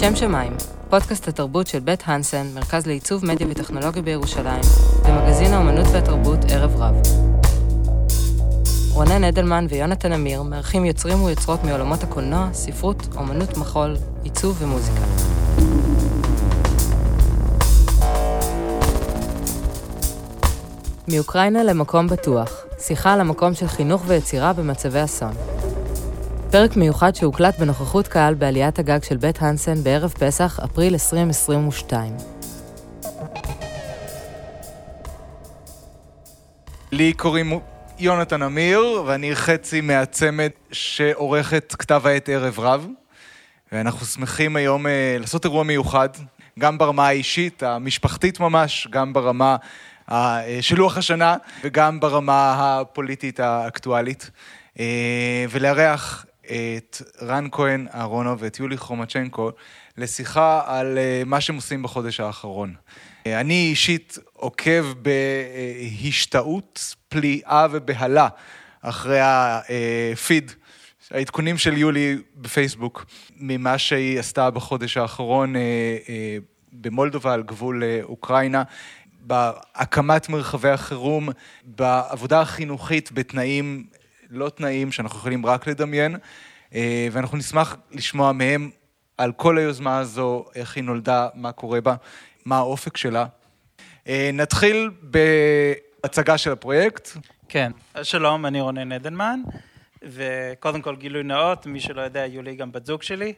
לשם שמיים, פודקאסט התרבות של בית הנסן, מרכז לעיצוב מדיה וטכנולוגיה בירושלים, ומגזין האומנות והתרבות ערב רב. רונן אדלמן ויונתן אמיר מארחים יוצרים ויוצרות מעולמות הקולנוע, ספרות, אומנות מחול, עיצוב ומוזיקה. מאוקראינה למקום בטוח, שיחה על המקום של חינוך ויצירה במצבי אסון. פרק מיוחד שהוקלט בנוכחות קהל בעליית הגג של בית הנסן בערב פסח, אפריל 2022. לי קוראים יונתן אמיר, ואני חצי מהצמד שעורכת כתב העת ערב רב. ואנחנו שמחים היום אה, לעשות אירוע מיוחד, גם ברמה האישית, המשפחתית ממש, גם ברמה אה, של לוח השנה, וגם ברמה הפוליטית האקטואלית. אה, ולארח את רן כהן אהרונוב ואת יולי חרומצ'נקו לשיחה על אה, מה שהם עושים בחודש האחרון. אה, אני אישית עוקב בהשתאות, פליאה ובהלה אחרי הפיד, העדכונים של יולי בפייסבוק, ממה שהיא עשתה בחודש האחרון אה, במולדובה על גבול אוקראינה. בהקמת מרחבי החירום, בעבודה החינוכית בתנאים לא תנאים שאנחנו יכולים רק לדמיין, אה, ואנחנו נשמח לשמוע מהם על כל היוזמה הזו, איך היא נולדה, מה קורה בה, מה האופק שלה. אה, נתחיל בהצגה של הפרויקט. כן, שלום, אני רונן עדנמן, וקודם כל גילוי נאות, מי שלא יודע, יולי גם בת זוג שלי,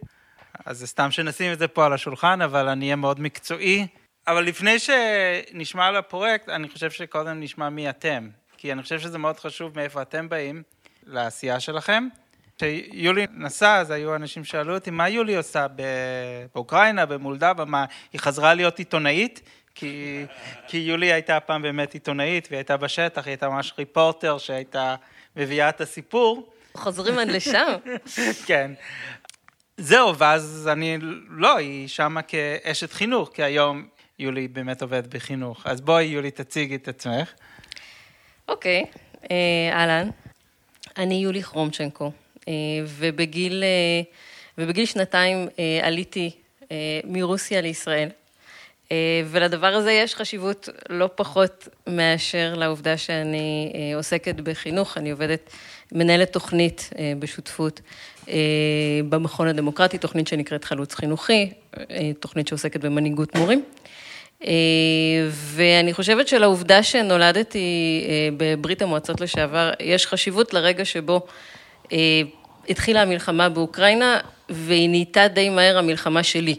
אז זה סתם שנשים את זה פה על השולחן, אבל אני אהיה מאוד מקצועי. אבל לפני שנשמע על הפרויקט, אני חושב שקודם נשמע מי אתם, כי אני חושב שזה מאוד חשוב מאיפה אתם באים. לעשייה שלכם. כשיולי נסע, אז היו אנשים שאלו אותי, מה יולי עושה באוקראינה, במולדבה, מה, היא חזרה להיות עיתונאית? כי, כי יולי הייתה פעם באמת עיתונאית, והיא הייתה בשטח, היא הייתה ממש ריפורטר שהייתה מביאה את הסיפור. חוזרים עד לשם. כן. זהו, ואז אני, לא, היא שמה כאשת חינוך, כי היום יולי באמת עובדת בחינוך. אז בואי, יולי, תציגי את עצמך. אוקיי, אה, אהלן. אני יולי כרומצ'נקו, אה, ובגיל, אה, ובגיל שנתיים אה, עליתי מרוסיה לישראל. ולדבר הזה יש חשיבות לא פחות מאשר לעובדה שאני עוסקת בחינוך, אני עובדת, מנהלת תוכנית בשותפות במכון הדמוקרטי, תוכנית שנקראת חלוץ חינוכי, תוכנית שעוסקת במנהיגות מורים. ואני חושבת שלעובדה שנולדתי אה, בברית המועצות לשעבר, יש חשיבות לרגע שבו אה, התחילה המלחמה באוקראינה, והיא נהייתה די מהר המלחמה שלי.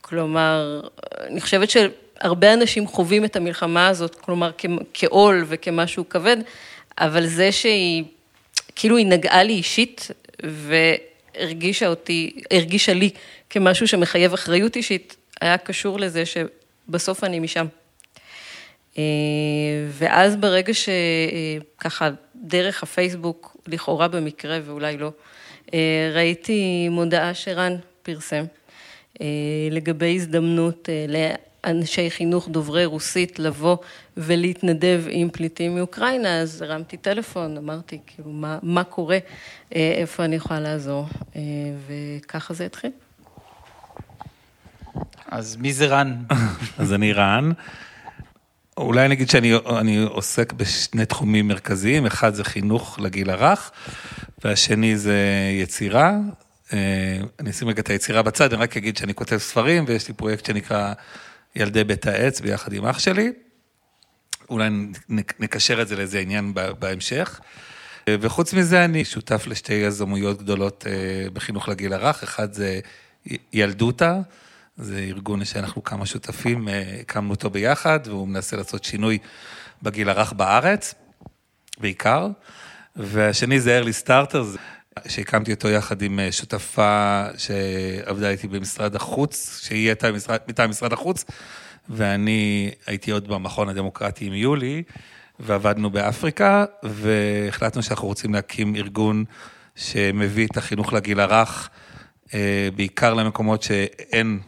כלומר, אני חושבת שהרבה אנשים חווים את המלחמה הזאת, כלומר, כעול וכמשהו כבד, אבל זה שהיא, כאילו היא נגעה לי אישית, והרגישה אותי, הרגישה לי כמשהו שמחייב אחריות אישית, היה קשור לזה ש... בסוף אני משם. אה, ואז ברגע שככה דרך הפייסבוק, לכאורה במקרה ואולי לא, אה, ראיתי מודעה שרן פרסם אה, לגבי הזדמנות לאנשי חינוך דוברי רוסית לבוא ולהתנדב עם פליטים מאוקראינה, אז הרמתי טלפון, אמרתי, כאילו, מה, מה קורה, איפה אני יכולה לעזור, וככה זה התחיל. אז מי זה רן? אז אני רן. אולי נגיד שאני עוסק בשני תחומים מרכזיים, אחד זה חינוך לגיל הרך, והשני זה יצירה. אה, אני אשים רגע את היצירה בצד, אני רק אגיד שאני כותב ספרים, ויש לי פרויקט שנקרא ילדי בית העץ ביחד עם אח שלי. אולי נקשר את זה לאיזה עניין בהמשך. אה, וחוץ מזה, אני שותף לשתי יזמויות גדולות אה, בחינוך לגיל הרך, אחד זה ילדותה. זה ארגון שאנחנו כמה שותפים, אה, הקמנו אותו ביחד, והוא מנסה לעשות שינוי בגיל הרך בארץ, בעיקר. והשני זה ארלי סטארטר, שהקמתי אותו יחד עם אה, שותפה שעבדה איתי במשרד החוץ, שהיא הייתה מטעם משרד החוץ, ואני הייתי עוד במכון הדמוקרטי עם יולי, ועבדנו באפריקה, והחלטנו שאנחנו רוצים להקים ארגון שמביא את החינוך לגיל הרך, אה, בעיקר למקומות שאין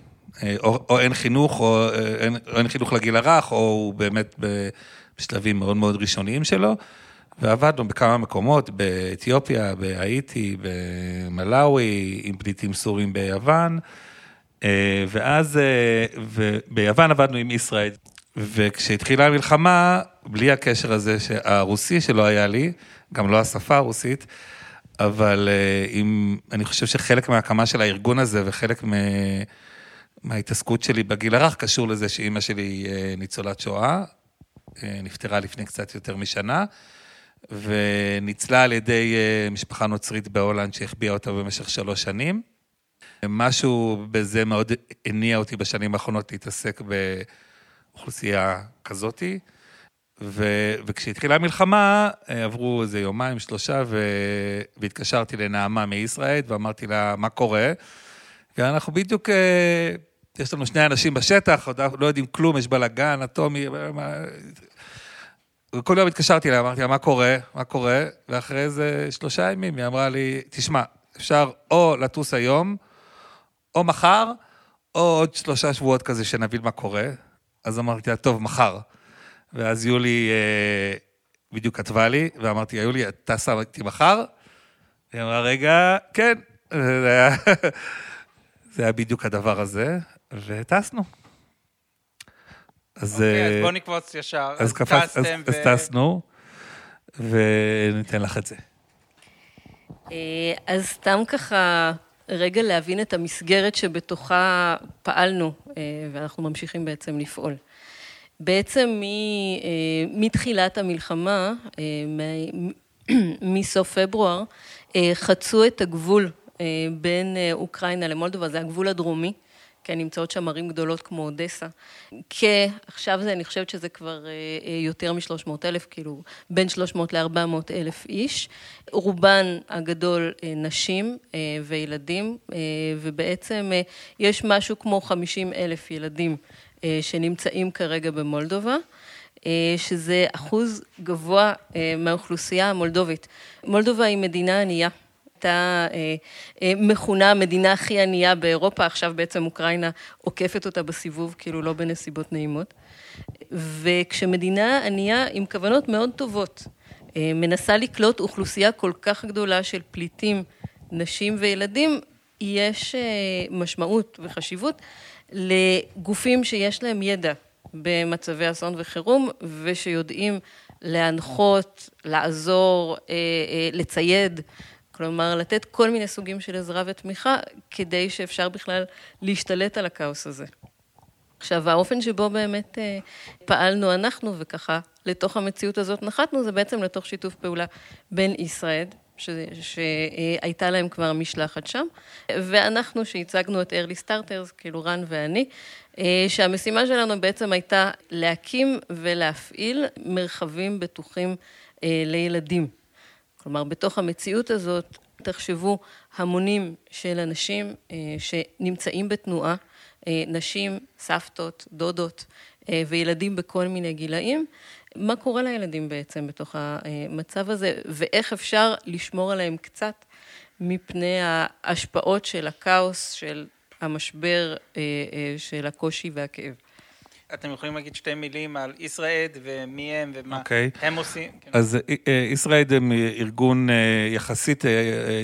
או, או אין חינוך, או אה, אין, או אין חינוך לגיל הרך, או הוא באמת בשלבים מאוד מאוד ראשוניים שלו. ועבדנו בכמה מקומות, באתיופיה, בהאיטי, במלאווי, עם פליטים סורים ביוון, אה, ואז, אה, וביוון עבדנו עם ישראל, וכשהתחילה המלחמה, בלי הקשר הזה הרוסי שלא היה לי, גם לא השפה הרוסית, אבל אם, אני חושב שחלק מההקמה של הארגון הזה וחלק מ... מההתעסקות שלי בגיל הרך קשור לזה שאימא שלי היא ניצולת שואה, נפטרה לפני קצת יותר משנה, וניצלה על ידי משפחה נוצרית בהולנד שהחביאה אותה במשך שלוש שנים. משהו בזה מאוד הניע אותי בשנים האחרונות להתעסק באוכלוסייה כזאתי. ו... וכשהתחילה המלחמה, עברו איזה יומיים, שלושה, ו... והתקשרתי לנעמה מישראל ואמרתי לה, מה קורה? ואנחנו בדיוק, אה, יש לנו שני אנשים בשטח, עוד לא יודעים כלום, יש בלאגן, אטומי, מה... וכל יום התקשרתי אליה, אמרתי לה, מה קורה? מה קורה? ואחרי איזה שלושה ימים היא אמרה לי, תשמע, אפשר או לטוס היום, או מחר, או עוד שלושה שבועות כזה שנבין מה קורה. אז אמרתי לה, טוב, מחר. ואז יולי אה, בדיוק כתבה לי, ואמרתי יולי, את טסה איתי מחר? היא אמרה, רגע, כן. זה היה, בדיוק הדבר הזה, וטסנו. אז, אוקיי, אז אה, בוא נקפוץ ישר. אז, אז, ו... אז טסנו, וניתן לך את זה. אה, אז סתם ככה רגע להבין את המסגרת שבתוכה פעלנו, אה, ואנחנו ממשיכים בעצם לפעול. בעצם אה, מתחילת המלחמה, מסוף פברואר, חצו את הגבול בין אוקראינה למולדובה, זה הגבול הדרומי. כן, נמצאות שם ערים גדולות כמו אודסה. כעכשיו זה, אני חושבת שזה כבר אה, אה, יותר מ-300 אלף, כאילו בין 300 ל-400 אלף איש. רובן הגדול אה, נשים וילדים, ובעצם יש משהו כמו 50 אלף ילדים שנמצאים כרגע במולדובה. שזה אחוז גבוה מהאוכלוסייה המולדובית. מולדובה היא מדינה ענייה. הייתה אה, אה, מכונה המדינה הכי ענייה באירופה, עכשיו בעצם אוקראינה עוקפת אותה בסיבוב, כאילו לא בנסיבות נעימות. וכשמדינה ענייה עם כוונות מאוד טובות, אה, מנסה לקלוט אוכלוסייה כל כך גדולה של פליטים, נשים וילדים, יש משמעות וחשיבות לגופים שיש להם ידע במצבי אסון וחירום ושיודעים להנחות, לעזור, לצייד כלומר, לתת כל מיני סוגים של עזרה ותמיכה, כדי שאפשר בכלל להשתלט על הכאוס הזה. עכשיו, האופן שבו באמת אה, פעלנו אנחנו, וככה לתוך המציאות הזאת נחתנו, זה בעצם לתוך שיתוף פעולה בין ישראל, שהייתה להם כבר משלחת שם, ואנחנו שהצגנו את early starters, כאילו רן ואני, אה, שהמשימה שלנו בעצם הייתה להקים ולהפעיל מרחבים בטוחים אה, לילדים. כלומר, בתוך המציאות הזאת, תחשבו המונים של אנשים אה, שנמצאים בתנועה, אה, נשים, סבתות, דודות אה, וילדים בכל מיני גילאים. מה קורה לילדים בעצם בתוך המצב הזה, ואיך אפשר לשמור עליהם קצת מפני ההשפעות של הכאוס, של המשבר, של הקושי והכאב. אתם יכולים להגיד שתי מילים על ישראד ומי הם ומה okay. אוקיי. הם עושים? כן. אז ישראד הם ארגון יחסית,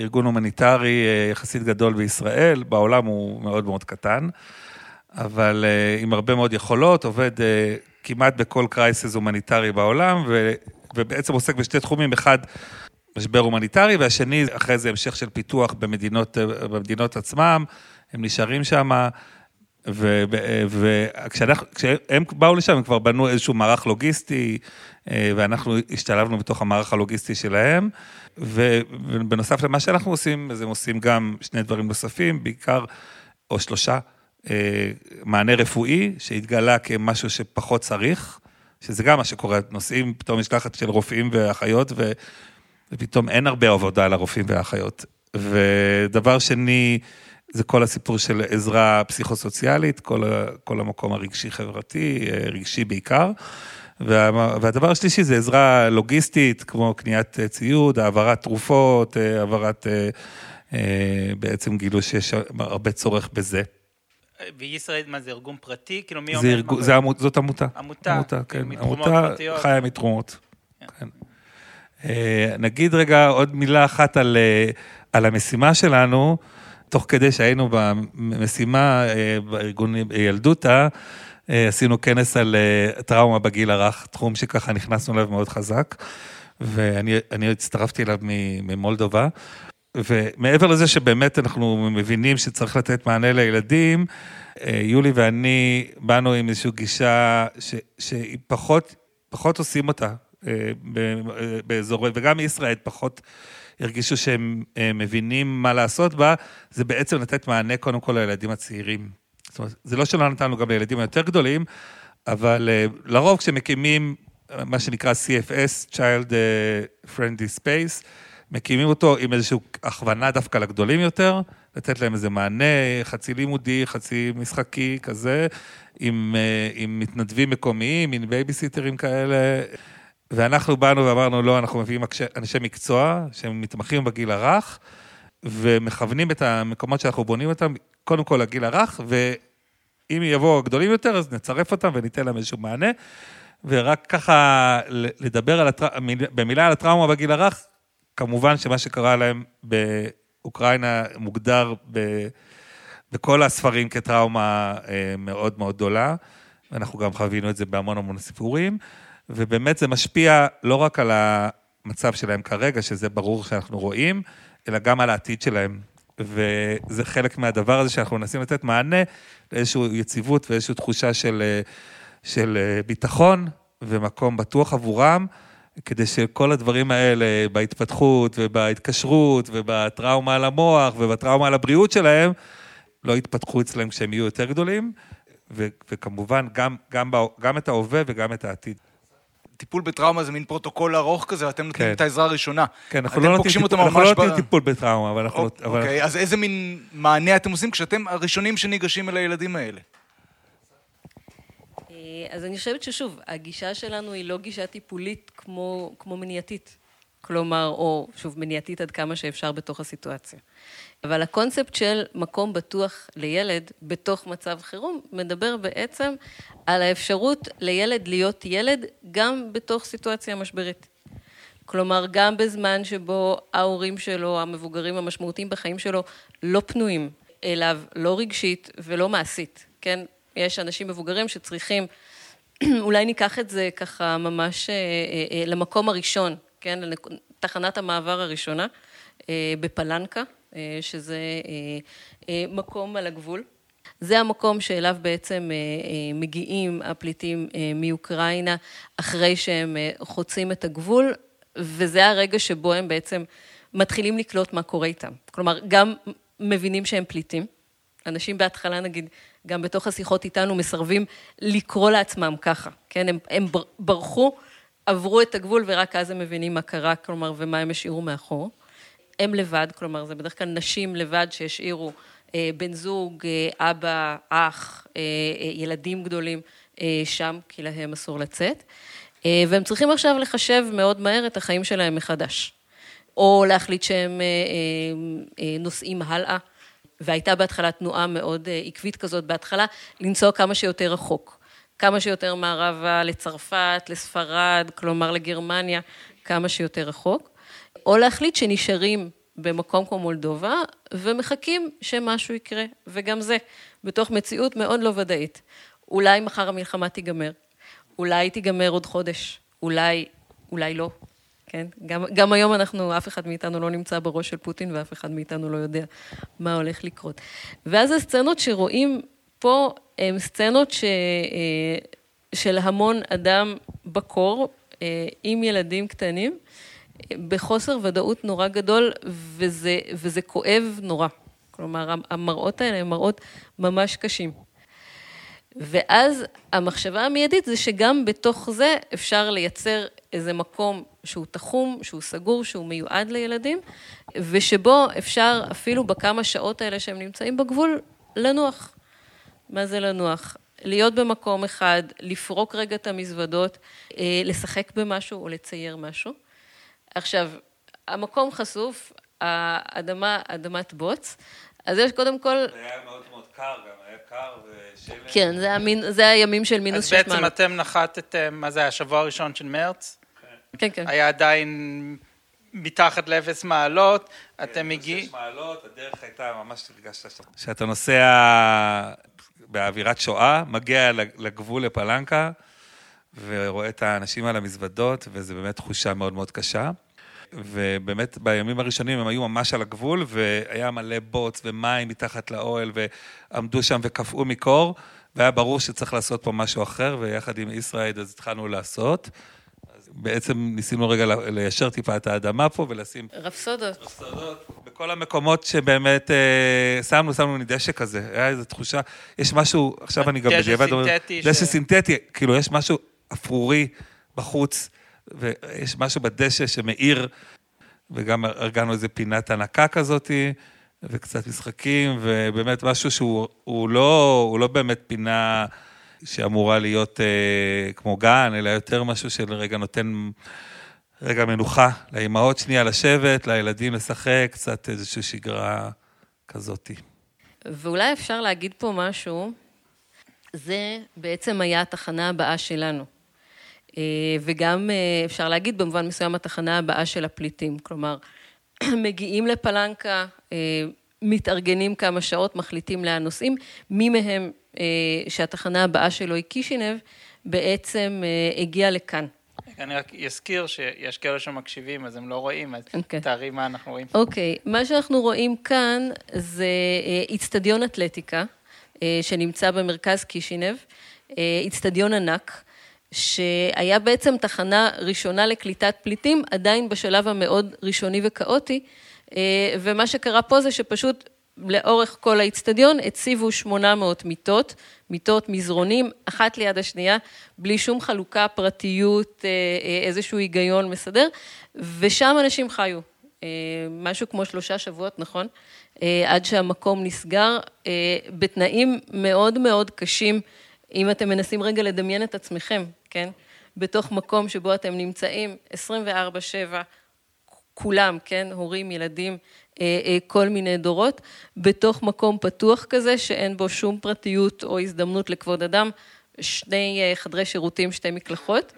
ארגון הומניטרי יחסית גדול בישראל, בעולם הוא מאוד מאוד קטן, אבל עם הרבה מאוד יכולות, עובד כמעט בכל crisis הומניטרי בעולם, ו, ובעצם עוסק בשתי תחומים, אחד, משבר הומניטרי, והשני, אחרי זה המשך של פיתוח במדינות, במדינות עצמם, הם נשארים שם. וכשהם באו לשם, הם כבר בנו איזשהו מערך לוגיסטי, אה, ואנחנו השתלבנו בתוך המערך הלוגיסטי שלהם, ובנוסף למה שאנחנו עושים, אז הם עושים גם שני דברים נוספים, בעיקר, או שלושה, אה, מענה רפואי, שהתגלה כמשהו שפחות צריך, שזה גם מה שקורה, נוסעים פתאום משלחת של רופאים ואחיות, ופתאום אין הרבה עבודה לרופאים והאחיות. ודבר שני, זה כל הסיפור של עזרה פסיכוסוציאלית, כל, כל המקום הרגשי-חברתי, אה, רגשי בעיקר. וה, והדבר השלישי זה עזרה לוגיסטית, כמו קניית אה, ציוד, העברת תרופות, אה, העברת, בעצם גילו שיש הרבה צורך בזה. וישראל, מה זה ארגון פרטי? כאילו מי אומר? ארגון, זה עמות, זאת עמותה. עמותה? עמותה, כן. עמותה חיה מתרומות. כן. כן. נגיד רגע עוד מילה אחת על, על המשימה שלנו. תוך כדי שהיינו במשימה אה, בארגון ילדותה, אה, עשינו כנס על אה, טראומה בגיל הרך, תחום שככה נכנסנו אליו מאוד חזק, ואני הצטרפתי אליו ממולדובה. ומעבר לזה שבאמת אנחנו מבינים שצריך לתת מענה לילדים, יולי ואני באנו עם איזושהי גישה ש, פחות, פחות עושים אותה באזורי, וגם ישראל פחות הרגישו שהם מבינים מה לעשות בה, זה בעצם לתת מענה קודם כל לילדים הצעירים. זאת אומרת, זה לא שלא נתנו גם לילדים היותר גדולים, אבל אה, לרוב כשמקימים מה שנקרא CFS, Child אה, Friendly Space, מקימים אותו עם איזושהי הכוונה דווקא לגדולים יותר, לתת להם איזה מענה חצי לימודי, חצי משחקי כזה, עם, אה, עם מתנדבים מקומיים, עם בייביסיטרים כאלה. ואנחנו באנו ואמרנו, לא, אנחנו מביאים אנשי מקצוע שהם מתמחים בגיל הרך, ומכוונים את המקומות שאנחנו בונים אותם, קודם כל לגיל הרך, ואם יבואו הגדולים יותר, אז נצרף אותם וניתן להם איזשהו מענה. ורק ככה לדבר על הטר... במילה על הטראומה בגיל הרך, כמובן שמה שקרה להם באוקראינה מוגדר ב... בכל הספרים כטראומה אה, מאוד מאוד גדולה, ואנחנו גם חווינו את זה בהמון המון סיפורים. ובאמת זה משפיע לא רק על המצב שלהם כרגע, שזה ברור שאנחנו רואים, אלא גם על העתיד שלהם. וזה חלק מהדבר הזה שאנחנו מנסים לתת מענה לאיזושהי יציבות ואיזושהי תחושה של, של ביטחון ומקום בטוח עבורם, כדי שכל הדברים האלה בהתפתחות ובהתקשרות ובטראומה על המוח ובטראומה על הבריאות שלהם, לא יתפתחו אצלם כשהם יהיו יותר גדולים, וכמובן גם, גם, גם את ההווה וגם את העתיד. טיפול בטראומה זה מין פרוטוקול ארוך כזה, ואתם נותנים כן. את העזרה הראשונה. כן, אנחנו לא נותנים טיפול, אנחנו לא ב... טיפול בטראומה, אבל אנחנו... אוקיי, אבל... אז איזה מין מענה אתם עושים כשאתם הראשונים שניגשים אל הילדים האלה? אה, אז אני חושבת ששוב, הגישה שלנו היא לא גישה טיפולית כמו, כמו מניעתית. כלומר, או שוב, מניעתית עד כמה שאפשר בתוך הסיטואציה. אבל הקונספט של מקום בטוח לילד בתוך מצב חירום מדבר בעצם על האפשרות לילד להיות ילד גם בתוך סיטואציה משברית. כלומר, גם בזמן שבו ההורים שלו, המבוגרים המשמעותיים בחיים שלו, לא פנויים אליו, לא רגשית ולא מעשית, כן? יש אנשים מבוגרים שצריכים, אולי ניקח את זה ככה ממש אה, אה, אה, למקום הראשון, כן? לתחנת המעבר הראשונה, בפלנקה, שזה מקום על הגבול. זה המקום שאליו בעצם אה, אה, מגיעים הפליטים אה, מאוקראינה אחרי שהם חוצים את הגבול, וזה הרגע שבו הם בעצם מתחילים לקלוט מה קורה איתם. כלומר, גם מבינים שהם פליטים. אנשים בהתחלה, נגיד, גם בתוך השיחות איתנו מסרבים לקרוא לעצמם ככה, כן? הם, הם ברחו, עברו את הגבול ורק אז הם מבינים מה קרה, כלומר, ומה הם השאירו מאחור. הם לבד, כלומר, זה בדרך כלל נשים לבד שהשאירו אה, בן זוג, אה, אבא, אח, אה, ילדים גדולים שם, כי להם אסור לצאת. והם צריכים עכשיו לחשב מאוד מהר את החיים שלהם מחדש. או להחליט שהם נוסעים הלאה. והייתה בהתחלה תנועה מאוד עקבית כזאת בהתחלה, לנסוע כמה שיותר רחוק. כמה שיותר מערבה לצרפת, לספרד, כלומר לגרמניה, כמה שיותר רחוק. או להחליט שנשארים במקום כמו מולדובה, ומחכים שמשהו יקרה, וגם זה, בתוך מציאות מאוד לא ודאית. אולי מחר המלחמה תיגמר, אולי תיגמר עוד חודש, אולי, אולי לא, כן? גם, גם היום אנחנו, אף אחד מאיתנו לא נמצא בראש של פוטין, ואף אחד מאיתנו לא יודע מה הולך לקרות. ואז הסצנות שרואים פה, הן סצנות ש, אה, של המון אדם בקור, אה, עם ילדים קטנים, בחוסר ודאות נורא גדול, וזה, וזה כואב נורא. כלומר, המראות האלה הם מראות ממש קשים. ואז המחשבה המיידית זה שגם בתוך זה אפשר לייצר איזה מקום שהוא תחום, שהוא סגור, שהוא מיועד לילדים, ושבו אפשר אפילו בכמה שעות האלה שהם נמצאים בגבול, לנוח. מה זה לנוח? להיות במקום אחד, לפרוק רגע את המזוודות, אה, לשחק במשהו או לצייר משהו. עכשיו, המקום חשוף, האדמה, אדמת בוץ, אז יש קודם כל... זה היה מאוד מאוד קר, גם היה קר ושלג. כן, זה, המין, זה הימים של מינוס שש מעלות. אז בעצם אתם נחתתם, מה זה היה, השבוע הראשון של מרץ? כן, כן. היה עדיין מתחת לאפס מעלות, אתם מגיעים... שש מעלות, הדרך הייתה ממש, הרגשת שאתה נוסע באווירת שואה, מגיע לגבול לפלנקה, ורואה את האנשים על המזוודות, וזו באמת תחושה מאוד מאוד קשה. ובאמת בימים הראשונים הם היו ממש על הגבול, והיה מלא בוץ ומים מתחת לאוהל, ועמדו שם וקפאו מקור, והיה ברור שצריך לעשות פה משהו אחר, ויחד עם ישראל אז התחלנו לעשות. אז בעצם ניסינו רגע ליישר טיפה את האדמה פה ולשים... רפסודות. רפסודות. בכל המקומות שבאמת אה, שמנו, שמנו לי דשא כזה, היה איזו תחושה, יש משהו, עכשיו אני גם בדיעבד אומר... דשא סינתטי. דשא סינתטי, כאילו יש משהו אפרורי בחוץ. ויש משהו בדשא שמאיר, וגם ארגנו איזה פינת הנקה כזאתי, וקצת משחקים, ובאמת משהו שהוא לא, לא באמת פינה שאמורה להיות אה, כמו גן, אלא יותר משהו של רגע נותן רגע מנוחה לאימהות שנייה לשבת, לילדים לשחק, קצת איזושהי שגרה כזאתי. ואולי אפשר להגיד פה משהו, זה בעצם היה התחנה הבאה שלנו. אה, וגם אה, אפשר להגיד במובן מסוים התחנה הבאה של הפליטים, כלומר, מגיעים לפלנקה, אה, מתארגנים כמה שעות, מחליטים לאן נוסעים, מי מהם שהתחנה הבאה שלו היא קישינב, בעצם הגיע לכאן. אני רק אזכיר שיש כאלה שמקשיבים, אז הם לא רואים, אז okay. אוקיי. תארי מה אנחנו רואים. אוקיי, okay. מה שאנחנו רואים כאן זה איצטדיון אתלטיקה, שנמצא במרכז קישינב, איצטדיון ענק. שהיה בעצם תחנה ראשונה לקליטת פליטים, עדיין בשלב המאוד ראשוני וכאוטי, אה, ומה שקרה פה זה שפשוט לאורך כל האיצטדיון הציבו 800 מיטות, מיטות מזרונים, אחת ליד השנייה, בלי שום חלוקה, פרטיות, אה, אה, איזשהו היגיון מסדר, ושם אנשים חיו. משהו כמו שלושה שבועות, נכון? עד שהמקום נסגר, בתנאים מאוד מאוד קשים. אם אתם מנסים רגע לדמיין את עצמכם, כן? בתוך מקום שבו אתם נמצאים 24-7, כולם, כן? הורים, ילדים, אה, אה, כל מיני דורות, בתוך מקום פתוח כזה, שאין בו שום פרטיות או הזדמנות לכבוד אדם, שני אה, חדרי שירותים, שתי מקלחות.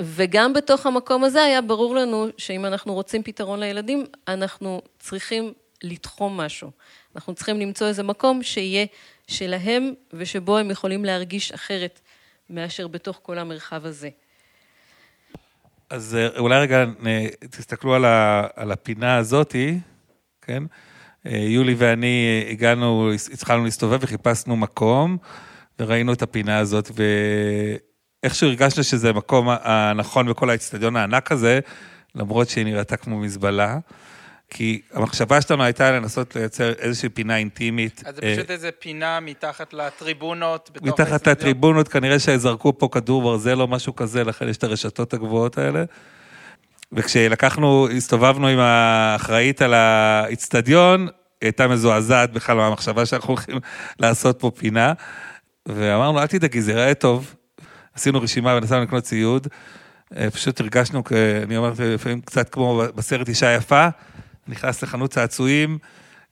וגם בתוך המקום הזה היה ברור לנו שאם אנחנו רוצים פתרון לילדים, אנחנו צריכים לתחום משהו. אנחנו צריכים למצוא איזה מקום שיהיה שלהם ושבו הם יכולים להרגיש אחרת מאשר בתוך כל המרחב הזה. אז אה, אולי רגע תסתכלו על, ה, על הפינה הזאתי, כן? אה, יולי ואני הגענו, התחלנו להסתובב וחיפשנו מקום, וראינו את הפינה הזאת, ואיכשהו הרגשנו שזה המקום הנכון בכל האצטדיון הענק הזה, למרות שהיא נראתה כמו מזבלה. כי המחשבה שלנו הייתה לנסות לייצר איזושהי פינה אינטימית. אז זה פשוט אה, איזה פינה מתחת לטריבונות. מתחת לטריבונות, כנראה שזרקו פה כדור ברזל או משהו כזה, לכן יש את הרשתות הגבוהות האלה. וכשלקחנו, הסתובבנו עם האחראית על האיצטדיון, היא הייתה מזועזעת בכלל מהמחשבה שאנחנו הולכים לעשות פה פינה. ואמרנו, אל תדאגי, זה יראה טוב. עשינו רשימה ונסענו לקנות ציוד. אה, פשוט הרגשנו, אני אומר, לפעמים קצת כמו בסרט אישה יפה. נכנס לחנות צעצועים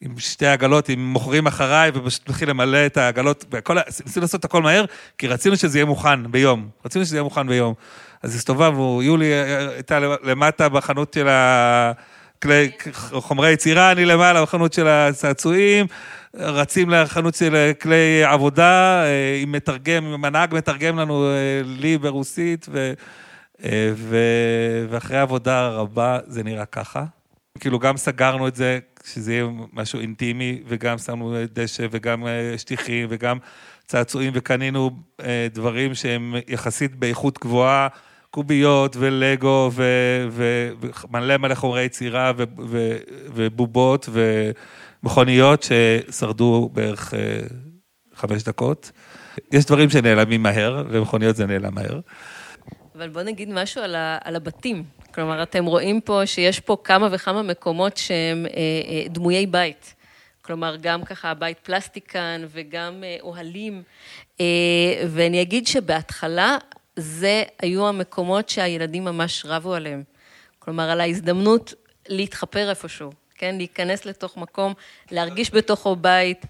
עם שתי עגלות, עם מוכרים אחריי, ופשוט מתחיל למלא את העגלות, וכל, ניסינו לעשות הכל מהר, כי רצינו שזה יהיה מוכן ביום. רצינו שזה יהיה מוכן ביום. אז הסתובבנו, יולי הייתה למטה בחנות של הכלי, חומרי יצירה, אני למעלה בחנות של הצעצועים, רצים לחנות של כלי עבודה, אה, עם מתרגם, עם הנהג מתרגם לנו אה, לי ברוסית, ו, אה, ו, ואחרי עבודה רבה זה נראה ככה. כאילו גם סגרנו את זה, שזה יהיה משהו אינטימי, וגם שמנו דשא, וגם אה, שטיחים, וגם צעצועים, וקנינו אה, דברים שהם יחסית באיכות גבוהה, קוביות ולגו, ומלא מלא חומרי יצירה, ו, ו, ובובות, ומכוניות ששרדו בערך אה, חמש דקות. יש דברים שנעלמים מהר, ומכוניות זה נעלם מהר. אבל בוא נגיד משהו על, ה, על הבתים. כלומר, אתם רואים פה שיש פה כמה וכמה מקומות שהם אה, אה, דמויי בית. כלומר, גם ככה בית פלסטיקן וגם אה, אוהלים. ואני אגיד שבהתחלה זה היו המקומות שהילדים ממש רבו עליהם. כלומר, על ההזדמנות להתחפר איפשהו, כן? להיכנס לתוך מקום, להרגיש בתוכו בית,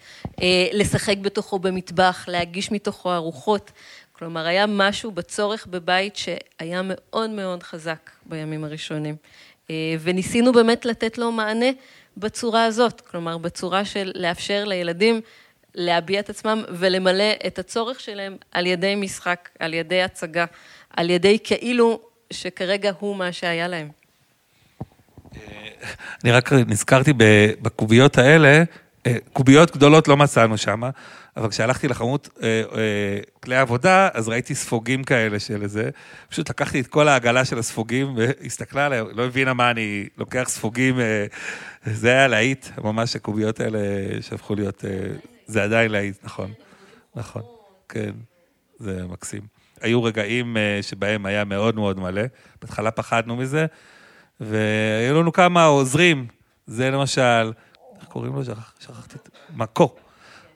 לשחק בתוכו במטבח, להגיש מתוכו ארוחות. כלומר, היה משהו בצורך בבית שהיה מאוד מאוד חזק בימים הראשונים. וניסינו באמת לתת לו מענה בצורה הזאת, כלומר, בצורה של לאפשר לילדים להביע את עצמם ולמלא את הצורך שלהם על ידי משחק, על ידי הצגה, על ידי כאילו שכרגע הוא מה שהיה להם. אני רק נזכרתי בקוביות האלה, אה, קוביות גדולות לא מצאנו שם, אבל כשהלכתי לחנות אה, אה, כלי עבודה, אז ראיתי ספוגים כאלה של איזה, פשוט לקחתי את כל העגלה של הספוגים והסתכלה עליהם, לא הבינה מה אני לוקח ספוגים, זה היה להיט, ממש הקוביות האלה שהפכו להיות, זה עדיין להיט, נכון, נכון, כן, זה מקסים. היו רגעים שבהם היה מאוד מאוד מלא, בהתחלה פחדנו מזה, והיו לנו כמה עוזרים, זה למשל, קוראים לו? שכחתי את... מקו.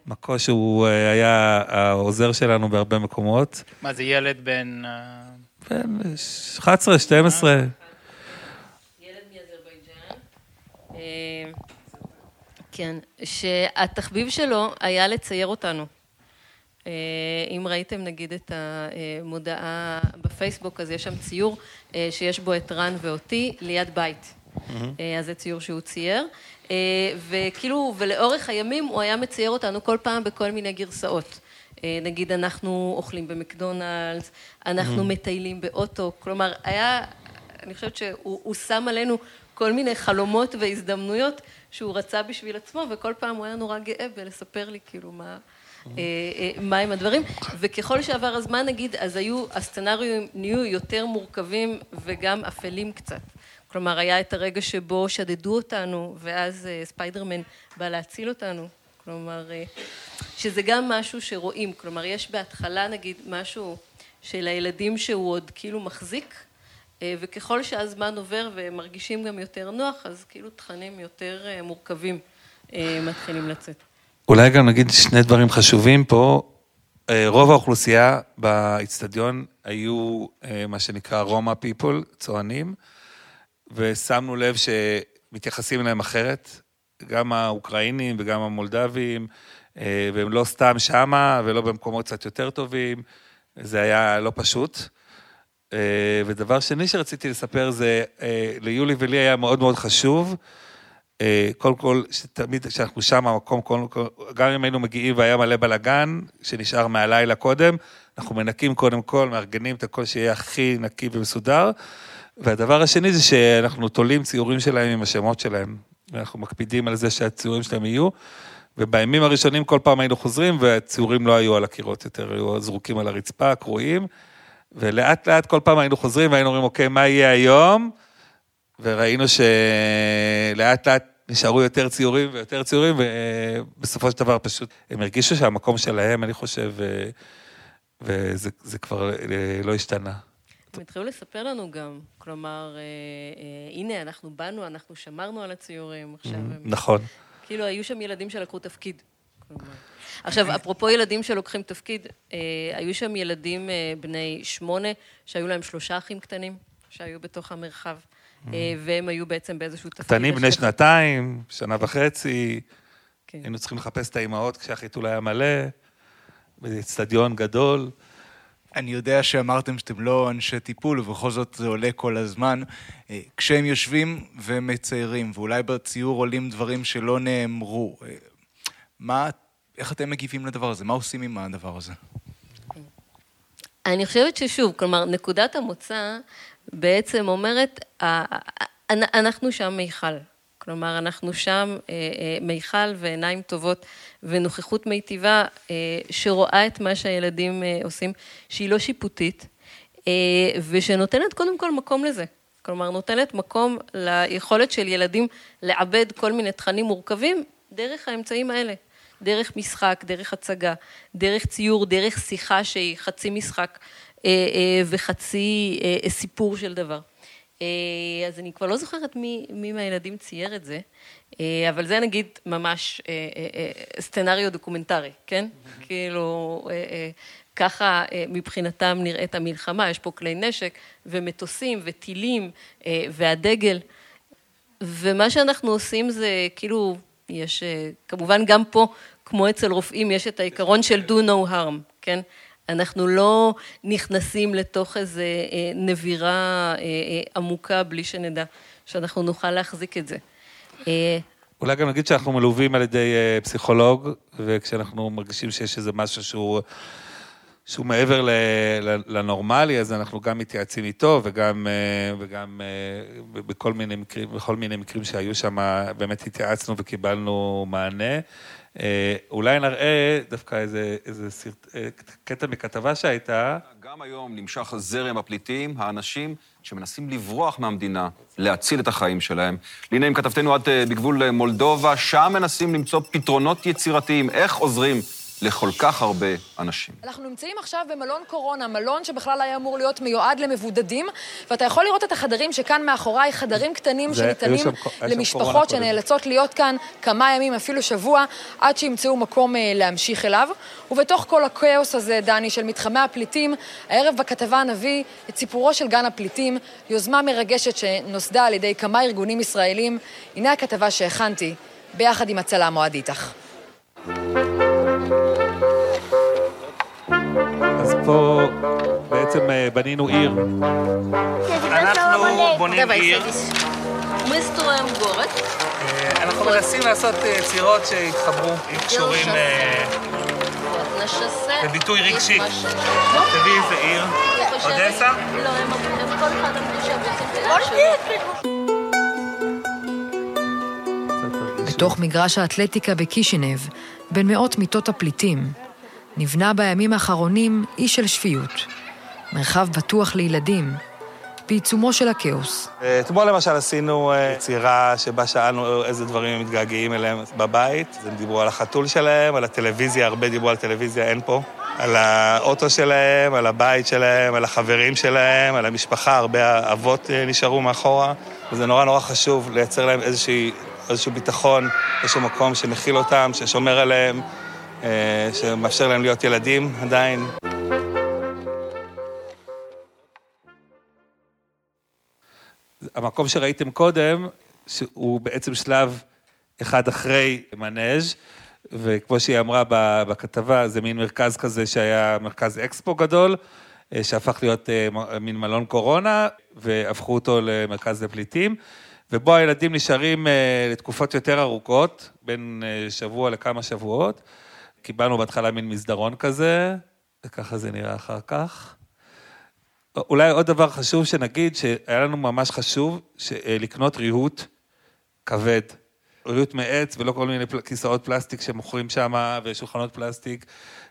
מקו שהוא אה, היה העוזר שלנו בהרבה מקומות. מה זה ילד בן... אה, בן 11, 12. ילד מאזרבייג'אן. אה, כן, שהתחביב שלו היה לצייר אותנו. אם ראיתם נגיד את המודעה בפייסבוק, אז יש שם ציור שיש בו את רן ואותי ליד בית. אז זה ציור שהוא צייר. אה, וכאילו, ולאורך הימים הוא היה מצייר אותנו כל פעם בכל מיני גרסאות. אה, נגיד, אנחנו אוכלים במקדונלדס, אנחנו mm-hmm. מטיילים באוטו, כלומר, היה, אני חושבת שהוא שם עלינו כל מיני חלומות והזדמנויות שהוא רצה בשביל עצמו, וכל פעם הוא היה נורא גאה בלספר לי כאילו מה... mm-hmm. מה עם הדברים, וככל שעבר הזמן נגיד, אז היו, הסצנריו נהיו יותר מורכבים וגם אפלים קצת. כלומר, היה את הרגע שבו שדדו אותנו, ואז אה, ספיידרמן בא להציל אותנו. כלומר, אה, שזה גם משהו שרואים. כלומר, יש בהתחלה, נגיד, משהו של הילדים שהוא עוד כאילו מחזיק, אה, וככל שהזמן עובר והם מרגישים גם יותר נוח, אז כאילו תכנים יותר מורכבים מתחילים לצאת. אולי גם נגיד שני דברים חשובים פה. רוב האוכלוסייה באיצטדיון היו מה שנקרא רומא פיפול, צוענים. ושמנו לב שמתייחסים אליהם אחרת, גם האוקראינים וגם המולדבים, אה, והם לא סתם שמה ולא במקומות קצת יותר טובים, זה היה לא פשוט. אה, ודבר שני שרציתי לספר זה, אה, ליולי ולי היה מאוד מאוד חשוב, קודם כל, שתמיד כשאנחנו שם, המקום, גם אם היינו מגיעים והיה מלא בלאגן, שנשאר מהלילה קודם, אנחנו מנקים קודם כל, מארגנים את הכל שיהיה הכי נקי ומסודר. והדבר השני זה שאנחנו תולים ציורים שלהם עם השמות שלהם. ואנחנו מקפידים על זה שהציורים שלהם יהיו. ובימים הראשונים כל פעם היינו חוזרים, והציורים לא היו על הקירות יותר, היו זרוקים על הרצפה, קרועים. ולאט לאט כל פעם היינו חוזרים והיינו אומרים, אוקיי, מה יהיה היום? וראינו שלאט לאט נשארו יותר ציורים ויותר ציורים, ובסופו של דבר פשוט הם הרגישו שהמקום שלהם, אני חושב, וזה כבר לא השתנה. הם התחילו לספר לנו גם, כלומר, אה, אה, הנה, אנחנו באנו, אנחנו שמרנו על הציורים, עכשיו. נכון. כאילו, היו שם ילדים שלקחו תפקיד. עכשיו, אפרופו ילדים שלוקחים תפקיד, אה, היו שם ילדים אה, בני שמונה, שהיו להם שלושה אחים קטנים, שהיו בתוך המרחב, אה, והם היו בעצם באיזשהו תפקיד. קטנים בני שנתיים, שנה וחצי, כן. היינו צריכים לחפש את האימהות כשהחיתול היה מלא, באצטדיון גדול. אני יודע שאמרתם שאתם לא אנשי טיפול, ובכל זאת זה עולה כל הזמן. אה, כשהם יושבים ומציירים, ואולי בציור עולים דברים שלא נאמרו, אה, מה, איך אתם מגיבים לדבר הזה? מה עושים עם הדבר הזה? אני חושבת ששוב, כלומר, נקודת המוצא בעצם אומרת, אנחנו שם מיכל. כלומר, אנחנו שם אה, אה, מיכל ועיניים טובות ונוכחות מיטיבה אה, שרואה את מה שהילדים עושים, שהיא לא שיפוטית, ושנותנת קודם כל מקום לזה. כלומר, נותנת מקום ליכולת של ילדים לעבד כל מיני תכנים מורכבים דרך האמצעים האלה. דרך משחק, דרך הצגה, דרך ציור, דרך שיחה שהיא חצי משחק וחצי סיפור של דבר. אה, אז אני כבר לא זוכרת מי, מי מהילדים צייר את זה, אה, אבל זה נגיד ממש אה, סצנריו דוקומנטרי, כן? כאילו, ככה מבחינתם נראית המלחמה, יש פה כלי נשק ומטוסים וטילים והדגל, ומה שאנחנו עושים זה כאילו, יש, כמובן גם פה, כמו אצל רופאים, יש את העיקרון של do no harm, כן? אנחנו לא נכנסים לתוך איזו אה, נבירה אה, אה, עמוקה בלי שנדע שאנחנו נוכל להחזיק את זה. אולי גם נגיד שאנחנו מלווים על ידי פסיכולוג, וכשאנחנו מרגישים שיש איזה משהו שהוא... שהוא מעבר לנורמלי, אז אנחנו גם מתייעצים איתו, וגם, וגם בכל מיני מקרים, בכל מיני מקרים שהיו שם, באמת התייעצנו וקיבלנו מענה. אה, אולי נראה דווקא איזה, איזה סרט, אה, קטע מכתבה שהייתה. גם היום נמשך זרם הפליטים, האנשים שמנסים לברוח מהמדינה, להציל את החיים שלהם. והנה, עם כתבתנו עד אה, בגבול מולדובה, שם מנסים למצוא פתרונות יצירתיים, איך עוזרים לכל כך הרבה אנשים. אנחנו נמצאים עכשיו במלון קורונה, מלון שבכלל היה אמור להיות מיועד למבודדים, ואתה יכול לראות את החדרים שכאן מאחוריי, חדרים קטנים שניתנים למשפחות שנאלצות להיות כאן כמה ימים, אפילו שבוע, עד שימצאו מקום אה, להמשיך אליו. ובתוך כל הכאוס הזה, דני, של מתחמי הפליטים, הערב בכתבה נביא את סיפורו של גן הפליטים, יוזמה מרגשת שנוסדה על ידי כמה ארגונים ישראלים. הנה הכתבה שהכנתי, ביחד עם הצלם אוהד איתך. פה בעצם אה, בנינו עיר. אנחנו בונים עיר. אה, אנחנו מנסים לעשות אה, צירות שהתחברו, קשורים לביטוי רגשי. תביאי איזה עיר. אודסה? לא, הם כל אחד אמרו שהם רוצים בתוך מגרש האתלטיקה בקישינב, בין מאות מיטות הפליטים, נבנה בימים האחרונים אי של שפיות, מרחב בטוח לילדים, בעיצומו של הכאוס. אתמול למשל עשינו אה, יצירה שבה שאלנו איזה דברים הם מתגעגעים אליהם בבית. הם דיברו על החתול שלהם, על הטלוויזיה, הרבה דיברו על טלוויזיה, אין פה. על האוטו שלהם, על הבית שלהם, על החברים שלהם, על המשפחה, הרבה אבות אה, נשארו מאחורה. וזה נורא נורא חשוב לייצר להם איזושהי, איזשהו ביטחון, איזשהו מקום שמכיל אותם, ששומר עליהם, שמאפשר להם להיות ילדים עדיין. המקום שראיתם קודם, שהוא בעצם שלב אחד אחרי מנאז', וכמו שהיא אמרה בכתבה, זה מין מרכז כזה שהיה מרכז אקספו גדול, אה, שהפך להיות אה, מין מלון קורונה, והפכו אותו למרכז לפליטים, ובו הילדים נשארים לתקופות יותר ארוכות, בין שבוע לכמה שבועות. קיבלנו בהתחלה מין מסדרון כזה, וככה זה נראה אחר כך. אולי עוד דבר חשוב שנגיד, שהיה לנו ממש חשוב אה, לקנות ריהוט כבד. ריהוט מעץ ולא כל מיני כיסאות פלסטיק שמוכרים שם ושולחנות פלסטיק,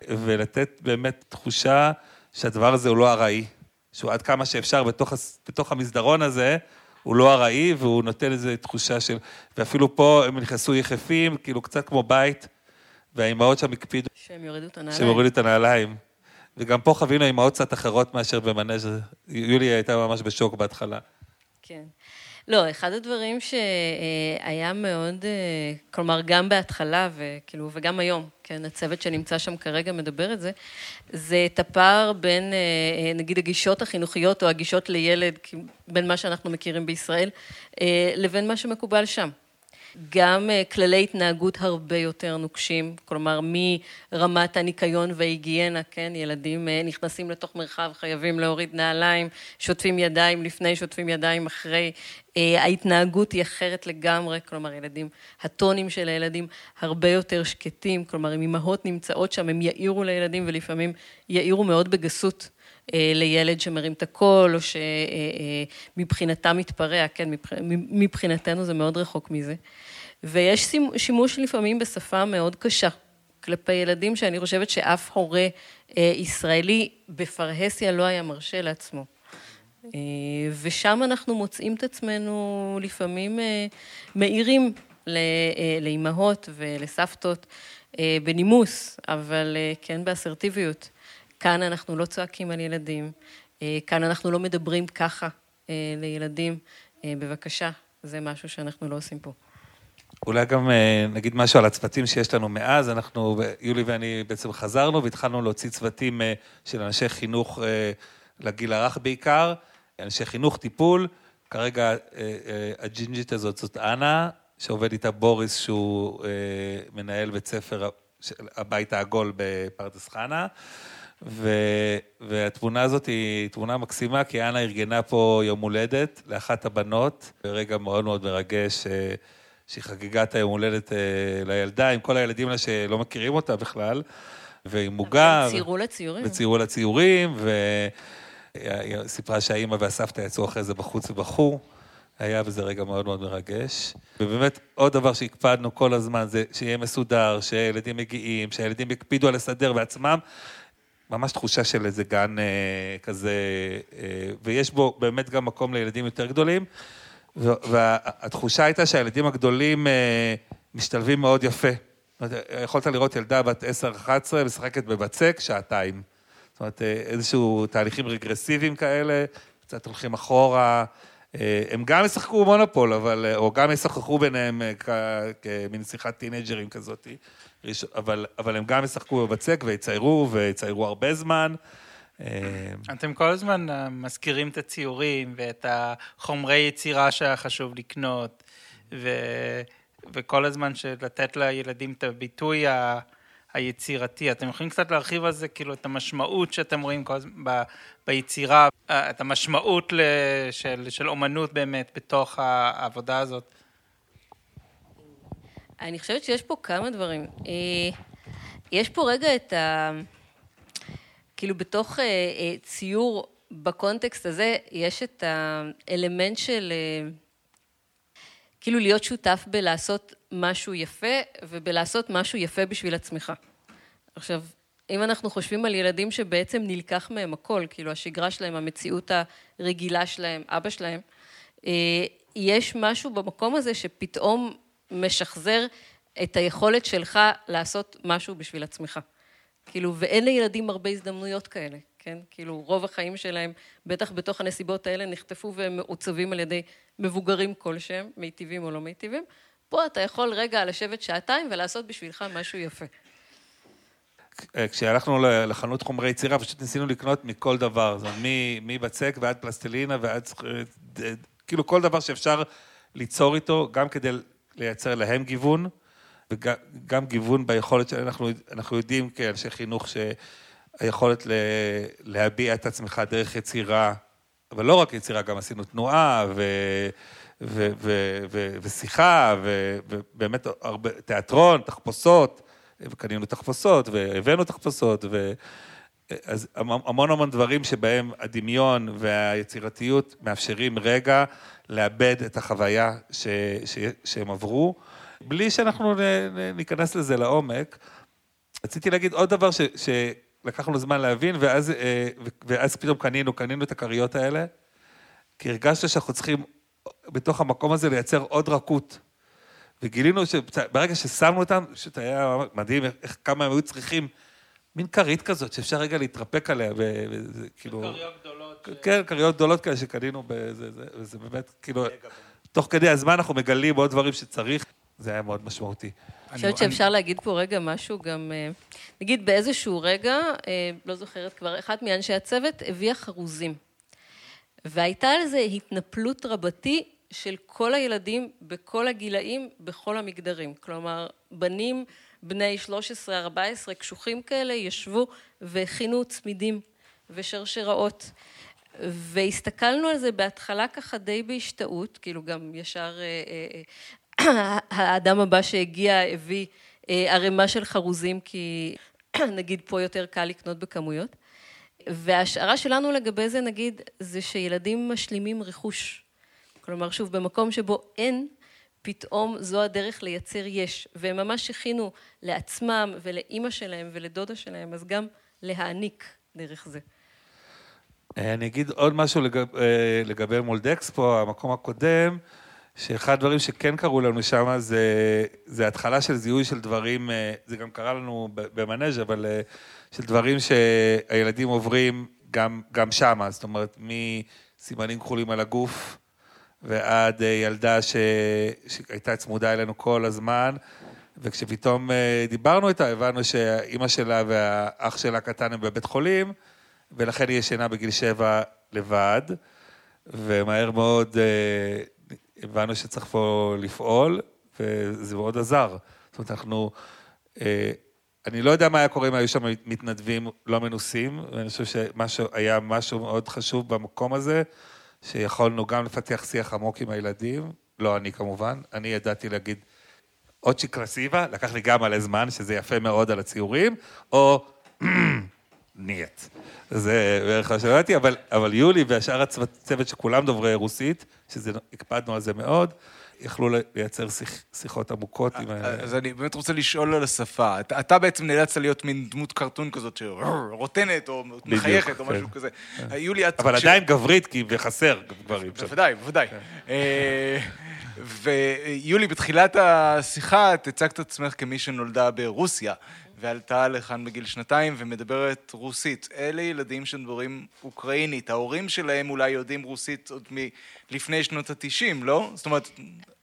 ולתת באמת תחושה שהדבר הזה הוא לא ארעי, שהוא עד כמה שאפשר בתוך, בתוך המסדרון הזה, הוא לא ארעי והוא נותן איזו תחושה של... ואפילו פה הם נכנסו יחפים, כאילו קצת כמו בית, והאימהות שם הקפידו... שהם יורידו את הנעליים. שהם יורידו את הנעליים. וגם פה חווינו אימהות קצת אחרות מאשר במנז' יולי הייתה ממש בשוק בהתחלה. כן. לא, אחד הדברים שהיה מאוד, כלומר, גם בהתחלה, וכאילו, וגם היום, כן, הצוות שנמצא שם כרגע מדבר את זה, זה את הפער בין, נגיד, הגישות החינוכיות או הגישות לילד, בין מה שאנחנו מכירים בישראל, לבין מה שמקובל שם. גם אה, כללי התנהגות הרבה יותר נוקשים, כלומר מרמת הניקיון וההיגיינה, כן, ילדים אה, נכנסים לתוך מרחב, חייבים להוריד נעליים, שוטפים ידיים לפני, שוטפים ידיים אחרי, אה, ההתנהגות היא אחרת לגמרי, כלומר ילדים, הטונים של הילדים הרבה יותר שקטים, כלומר אם אימהות נמצאות שם הם יעירו לילדים ולפעמים יעירו מאוד בגסות. לילד שמרים את הקול, או שמבחינתם מתפרע, כן, מבחינתנו זה מאוד רחוק מזה. ויש שימוש לפעמים בשפה מאוד קשה כלפי ילדים, שאני חושבת שאף הורה אה, ישראלי בפרהסיה לא היה מרשה לעצמו. אה, ושם אנחנו מוצאים את עצמנו לפעמים אה, מאירים לאימהות ולסבתות בנימוס, אבל כן באסרטיביות. כאן אנחנו לא צועקים על ילדים, כאן אנחנו לא מדברים ככה לילדים. בבקשה, זה משהו שאנחנו לא עושים פה. אולי גם אה, נגיד משהו על הצוותים שיש לנו מאז, אנחנו, יולי ואני בעצם חזרנו והתחלנו להוציא צוותים אה, של אנשי חינוך אה, לגיל הרך בעיקר, אנשי חינוך, טיפול, כרגע הג'ינג'ית הזאת זאת אנה, שעובד איתה בוריס, שהוא מנהל בית ספר הבית העגול בפרדס חנה, ו, והתמונה הזאת היא תמונה מקסימה, כי אנה ארגנה פה יום הולדת לאחת הבנות, ברגע מאוד מאוד מרגש, אה, שהיא חגגה את היום הולדת אה, לילדה, עם כל הילדים האלה שלא מכירים אותה בכלל, ועם מוגה. ציירו לה ציורים. וציירו לה ציורים, והיא סיפרה שהאימא והסבתא יצאו אחרי זה בחוץ ובכו. היה בזה רגע מאוד מאוד מרגש. ובאמת, עוד דבר שהקפדנו כל הזמן זה שיהיה מסודר, שהילדים מגיעים, שהילדים יקפידו על לסדר בעצמם. ממש תחושה של איזה גן אה, כזה, אה, ויש בו באמת גם מקום לילדים יותר גדולים. והתחושה הייתה שהילדים הגדולים אה, משתלבים מאוד יפה. יכולת לראות ילדה בת 10-11 משחקת בבצק שעתיים. זאת אומרת, אה, איזשהו תהליכים רגרסיביים כאלה, קצת הולכים אחורה. אה, הם גם ישחקו מונופול, אבל, או גם ישחקו ביניהם כמין שיחת טינג'רים כזאת, אבל, אבל הם גם ישחקו בבצק ויציירו, ויציירו הרבה זמן. אתם כל הזמן מזכירים את הציורים ואת החומרי יצירה שהיה חשוב לקנות, ו... וכל הזמן לתת לילדים את הביטוי ה... היצירתי. אתם יכולים קצת להרחיב על זה, כאילו, את המשמעות שאתם רואים כל הזמן ב... ביצירה, את המשמעות של, של אומנות באמת בתוך העבודה הזאת? אני חושבת שיש פה כמה דברים. אה, יש פה רגע את ה... כאילו בתוך אה, אה, ציור בקונטקסט הזה, יש את האלמנט של כאילו להיות שותף בלעשות משהו יפה ובלעשות משהו יפה בשביל עצמך. עכשיו, אם אנחנו חושבים על ילדים שבעצם נלקח מהם הכל, כאילו השגרה שלהם, המציאות הרגילה שלהם, אבא שלהם, יש משהו במקום הזה שפתאום משחזר את היכולת שלך לעשות משהו בשביל עצמך. כאילו, ואין לילדים הרבה הזדמנויות כאלה, כן? כאילו, רוב החיים שלהם, בטח בתוך הנסיבות האלה, נחטפו והם מעוצבים על ידי מבוגרים כלשהם, מיטיבים או לא מיטיבים. פה אתה יכול רגע לשבת שעתיים ולעשות בשבילך משהו יפה. כשהלכנו לחנות חומרי יצירה, פשוט ניסינו לקנות מכל דבר, זאת אומרת, מבצק ועד פלסטלינה ועד, כאילו כל דבר שאפשר ליצור איתו, גם כדי לייצר להם גיוון, וגם גיוון ביכולת שאנחנו אנחנו יודעים כאנשי חינוך שהיכולת להביע את עצמך דרך יצירה, אבל לא רק יצירה, גם עשינו תנועה ו, ו, ו, ו, ושיחה, ובאמת הרבה, תיאטרון, תחפושות, וקנינו תחפושות, והבאנו תחפושות, ו... אז המון המון דברים שבהם הדמיון והיצירתיות מאפשרים רגע לאבד את החוויה ש, ש, שהם עברו. בלי שאנחנו ניכנס לזה לעומק, רציתי להגיד עוד דבר ש, שלקח לנו זמן להבין, ואז, אה, ואז פתאום קנינו, קנינו את הכריות האלה, כי הרגשנו שאנחנו צריכים בתוך המקום הזה לייצר עוד רכות. וגילינו שברגע ששמנו אותם, פשוט היה מדהים איך כמה הם היו צריכים מין כרית כזאת שאפשר רגע להתרפק עליה, וזה כאילו... כריות גדולות. כן, כריות גדולות כאלה שקנינו, וזה באמת, כאילו, תוך כדי הזמן אנחנו מגלים עוד דברים שצריך. זה היה מאוד משמעותי. אני חושבת שאפשר להגיד פה רגע משהו גם, אה, נגיד באיזשהו רגע, אה, לא זוכרת כבר, אחת מאנשי הצוות הביאה חרוזים. והייתה על זה התנפלות רבתי של כל הילדים בכל הגילאים, בכל המגדרים. כלומר, בנים בני 13-14, קשוחים כאלה, ישבו והכינו צמידים ושרשראות. והסתכלנו על זה בהתחלה ככה די בהשתאות, כאילו גם ישר אה, האדם הבא שהגיע הביא אה, ערימה של חרוזים, כי נגיד פה יותר קל לקנות בכמויות. וההשערה שלנו לגבי זה, נגיד, זה שילדים משלימים רכוש. כלומר, שוב, במקום שבו אין, פתאום זו הדרך לייצר יש. והם ממש הכינו לעצמם ולאימא שלהם ולדודה שלהם, אז גם להעניק דרך זה. אה, אני אגיד עוד משהו לגב, אה, לגבי מולדקספו, המקום הקודם. שאחד הדברים שכן קרו לנו שם זה, זה התחלה של זיהוי של דברים, אה, זה גם קרה לנו במנאז' אבל של דברים שהילדים עוברים גם, גם שם, זאת אומרת, מסימנים כחולים על הגוף ועד ילדה ש, שהייתה צמודה אלינו כל הזמן, וכשפתאום דיברנו איתה, הבנו שאימא שלה והאח שלה הקטן הם בבית חולים, ולכן היא ישנה בגיל שבע לבד, ומהר מאוד הבנו שצריך פה לפעול, וזה מאוד עזר. זאת אומרת, אנחנו, אה, אני לא יודע מה היה קורה אם היו שם מתנדבים לא מנוסים, ואני חושב שהיה משהו מאוד חשוב במקום הזה, שיכולנו גם לפתח שיח עמוק עם הילדים, לא אני כמובן, אני ידעתי להגיד עוד שקרסיבה, לקח לי גם מלא זמן, שזה יפה מאוד על הציורים, או נייט. זה בערך מה שידעתי, אבל, אבל יולי והשאר הצוות שכולם דוברי רוסית, שזה, הקפדנו על זה מאוד, יכלו לייצר שיח, שיחות עמוקות עם... אז אני באמת רוצה לשאול על השפה. אתה, אתה בעצם נאלצת להיות מין דמות קרטון כזאת שרוטנת או מחייכת או משהו כן. כזה. כן. יולי, את... אבל עדיין גברית, כי וחסר גברים. בוודאי, בוודאי. כן. אה, ויולי, בתחילת השיחה את הצגת עצמך כמי שנולדה ברוסיה. ועלתה לכאן בגיל שנתיים ומדברת רוסית. אלה ילדים שמדברים אוקראינית, ההורים שלהם אולי יודעים רוסית עוד מלפני שנות התשעים, לא? זאת אומרת,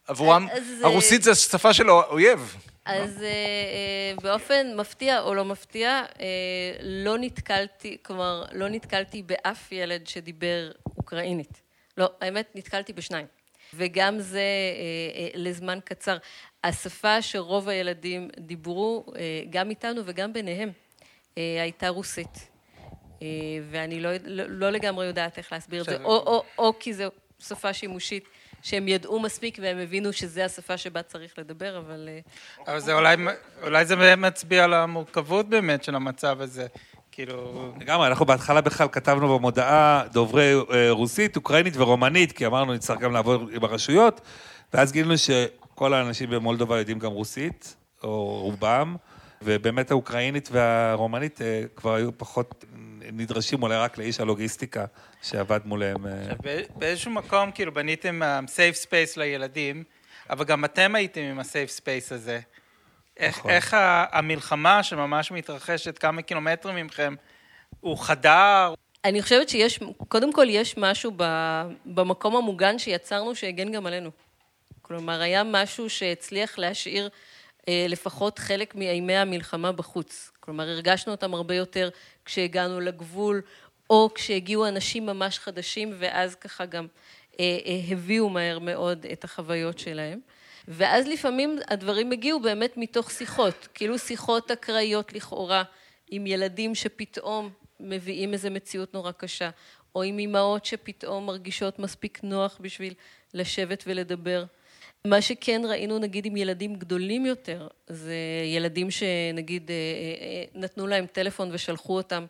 עבורם, הרוסית זה שפה של אויב. אז לא? באופן מפתיע או לא מפתיע, לא נתקלתי, כלומר, לא נתקלתי באף ילד שדיבר אוקראינית. לא, האמת, נתקלתי בשניים. וגם זה לזמן קצר. השפה שרוב הילדים דיברו, אה, גם איתנו וגם ביניהם, אה, הייתה רוסית. אה, ואני לא, לא, לא לגמרי יודעת איך להסביר את זה, או, או, או כי זו שפה שימושית. שהם ידעו מספיק והם הבינו שזו השפה שבה צריך לדבר, אבל... אבל זה אולי, אולי זה מצביע על המורכבות באמת של המצב הזה. כאילו... לגמרי, אנחנו בהתחלה בכלל כתבנו במודעה דוברי רוסית, אוקראינית ורומנית, כי אמרנו נצטרך גם לעבוד עם הרשויות, ואז גילינו ש... כל האנשים במולדובה יודעים גם רוסית, או רובם, ובאמת האוקראינית והרומנית אה, כבר היו פחות נדרשים אולי רק לאיש הלוגיסטיקה שעבד מולהם. אה. באיזשהו מקום כאילו בניתם safe um, space לילדים, אבל גם אתם הייתם עם ה safe space הזה. איך, נכון. איך המלחמה שממש מתרחשת כמה קילומטרים מכם, הוא חדר? אני חושבת שיש, קודם כל יש משהו במקום המוגן שיצרנו שהגן גם עלינו. כלומר, היה משהו שהצליח להשאיר אה, לפחות חלק מאימי המלחמה בחוץ. כלומר, הרגשנו אותם הרבה יותר כשהגענו לגבול, או כשהגיעו אנשים ממש חדשים, ואז ככה גם אה, אה, הביאו מהר מאוד את החוויות שלהם. ואז לפעמים הדברים הגיעו באמת מתוך שיחות, כאילו שיחות אקראיות לכאורה, עם ילדים שפתאום מביאים איזו מציאות נורא קשה, או עם אימהות שפתאום מרגישות מספיק נוח בשביל לשבת ולדבר. מה שכן ראינו נגיד עם ילדים גדולים יותר, זה ילדים שנגיד אה, אה, אה, נתנו להם טלפון ושלחו אותם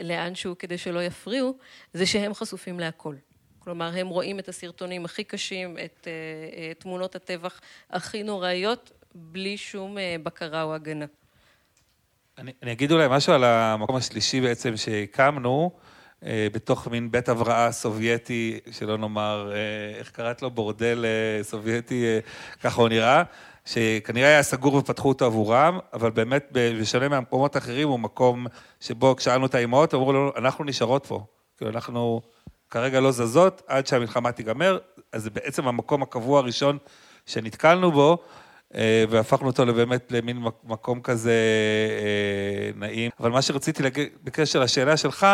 לאנשהו כדי שלא יפריעו, זה שהם חשופים להכל. כלומר, הם רואים את הסרטונים הכי קשים, את תמונות הטבח הכי נוראיות, בלי שום בקרה או הגנה. אני, אני אגיד אולי משהו על המקום השלישי בעצם שהקמנו. אה, בתוך מין בית הבראה סובייטי, שלא נאמר, אה, איך קראת לו? בורדל אה, סובייטי, ככה הוא נראה, שכנראה היה סגור ופתחו אותו עבורם, אבל באמת, בשונה מהמקומות האחרים, הוא מקום שבו כשאלנו את האימהות, אמרו לנו, אנחנו נשארות פה. כאילו, אנחנו כרגע לא זזות עד שהמלחמה תיגמר, אז זה בעצם המקום הקבוע הראשון שנתקלנו בו. והפכנו אותו באמת למין מקום כזה נעים. אבל מה שרציתי להגיד בקשר לשאלה שלך,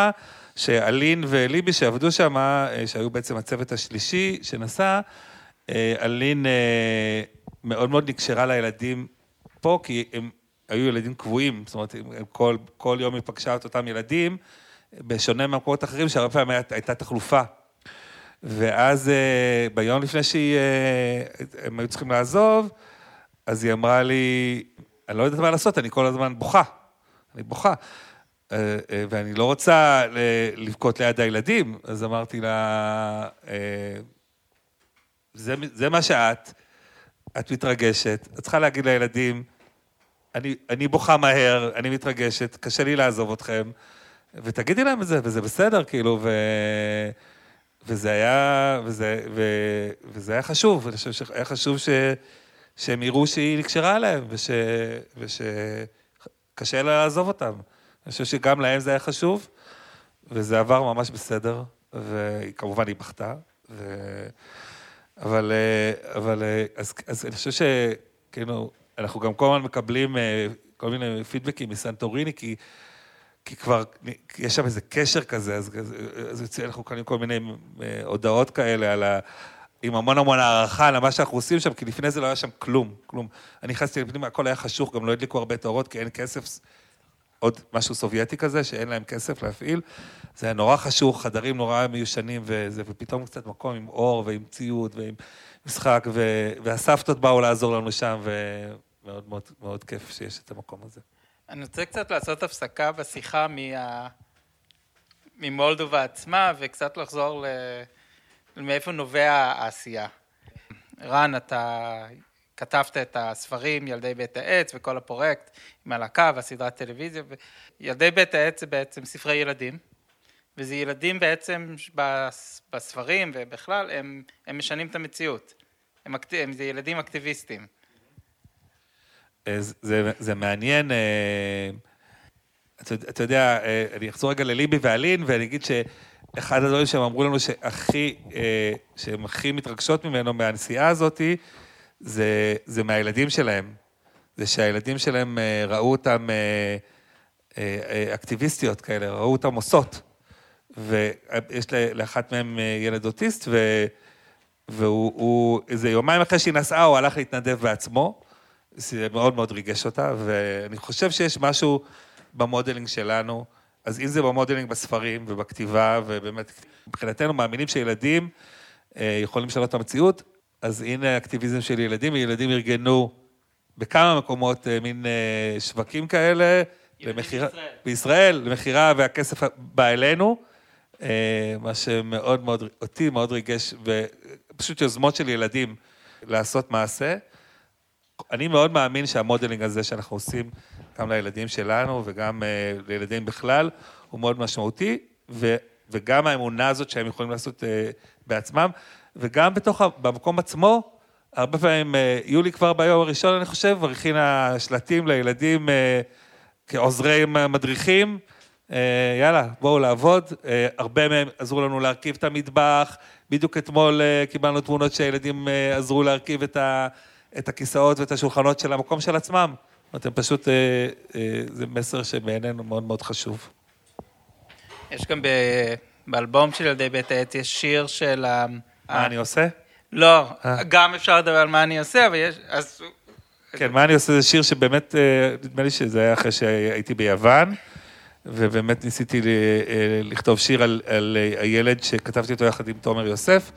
שאלין וליבי שעבדו שם, אה, שהיו בעצם הצוות השלישי שנסע, אה, אלין אה, מאוד מאוד נקשרה לילדים פה, כי הם היו ילדים קבועים, זאת אומרת, כל, כל יום היא פגשה את אותם ילדים, בשונה מהמקומות האחרים, שהרבה פעמים הייתה תחלופה. ואז ביום לפני שהם היו צריכים לעזוב, אז היא אמרה לי, אני לא יודעת מה לעשות, אני כל הזמן בוכה. אני בוכה. אה, אה, ואני לא רוצה לבכות ליד הילדים, אז אמרתי לה, אה, זה, זה מה שאת, את מתרגשת, את צריכה להגיד לילדים, אני, אני בוכה מהר, אני מתרגשת, קשה לי לעזוב אתכם, ותגידי להם את זה, וזה בסדר, כאילו, ו... וזה היה, וזה, ו, וזה היה חשוב, אני חושב שהיה חשוב ש, שהם יראו שהיא נקשרה עליהם, וש, ושקשה לה לעזוב אותם. אני חושב שגם להם זה היה חשוב, וזה עבר ממש בסדר, וכמובן היא בכתה, ו... אבל, אה, אבל אה, אז, אז אני חושב שכאילו, אנחנו גם כל הזמן מקבלים אה, כל מיני פידבקים מסנטוריני, כי, כי כבר יש שם איזה קשר כזה, אז, אז, אז אנחנו מקבלים כל מיני הודעות כאלה על, ה, עם המון המון הערכה למה שאנחנו עושים שם, כי לפני זה לא היה שם כלום, כלום. אני נכנסתי לפנים, הכל היה חשוך, גם לא הדליקו הרבה טהורות, כי אין כסף, עוד משהו סובייטי כזה, שאין להם כסף להפעיל. זה היה נורא חשוך, חדרים נורא מיושנים וזה, ופתאום קצת מקום עם אור ועם ציוד ועם משחק, ו, והסבתות באו לעזור לנו שם, ומאוד מאוד, מאוד כיף שיש את המקום הזה. אני רוצה קצת לעשות הפסקה בשיחה מה... ממולדובה עצמה, וקצת לחזור ל... מאיפה נובע העשייה. רן, אתה כתבת את הספרים, ילדי בית העץ וכל הפרויקט עם הלהקה והסדרת טלוויזיה. ילדי בית העץ זה בעצם ספרי ילדים, וזה ילדים בעצם בספרים ובכלל, הם, הם משנים את המציאות. הם, הם, זה ילדים אקטיביסטים. אה, זה, זה מעניין, אה, אתה, אתה יודע, אה, אני אחזור רגע לליבי ואלין, ואני אגיד שאחד הדברים שהם אמרו לנו שהכי, שהן הכי מתרגשות ממנו מהנסיעה הזאתי, זה, זה מהילדים שלהם. זה שהילדים שלהם ראו אותם אקטיביסטיות כאלה, ראו אותם עושות. ויש לאחת מהם ילד אוטיסט, ו... והוא, איזה יומיים אחרי שהיא נסעה, הוא הלך להתנדב בעצמו. זה מאוד מאוד ריגש אותה, ואני חושב שיש משהו ב modeling שלנו, אז אם זה ב modeling בספרים ובכתיבה, ובאמת, מבחינתנו מאמינים שילדים אה, יכולים לשנות את המציאות, אז הנה האקטיביזם של ילדים, ילדים ארגנו בכמה מקומות אה, מין אה, שווקים כאלה, למכירה, בישראל, למכירה, והכסף בא אלינו, מה שמאוד מאוד, אותי מאוד ריגש, ופשוט יוזמות של ילדים לעשות מעשה. אני מאוד מאמין שהמודלינג הזה שאנחנו עושים גם לילדים שלנו וגם לילדים בכלל, הוא מאוד משמעותי, ו, וגם האמונה הזאת שהם יכולים לעשות בעצמם, וגם בתוך, במקום עצמו, הרבה פעמים, uh, יולי כבר ביום הראשון, אני חושב, כבר הכינה שלטים לילדים uh, כעוזרי מדריכים. Uh, יאללה, בואו לעבוד. הרבה מהם עזרו לנו להרכיב את המטבח. בדיוק אתמול קיבלנו תמונות שהילדים עזרו להרכיב את ה... את הכיסאות ואת השולחנות של המקום של עצמם. אתם פשוט, אה, אה, זה מסר שבעינינו מאוד מאוד חשוב. יש גם ב, באלבום של ילדי בית העץ, יש שיר של... מה אני עושה? לא, אה. גם אפשר לדבר על מה אני עושה, אבל יש... אז... כן, מה אני עושה זה שיר שבאמת, נדמה לי שזה היה אחרי שהייתי ביוון, ובאמת ניסיתי לכתוב שיר על, על הילד שכתבתי אותו יחד עם תומר יוסף.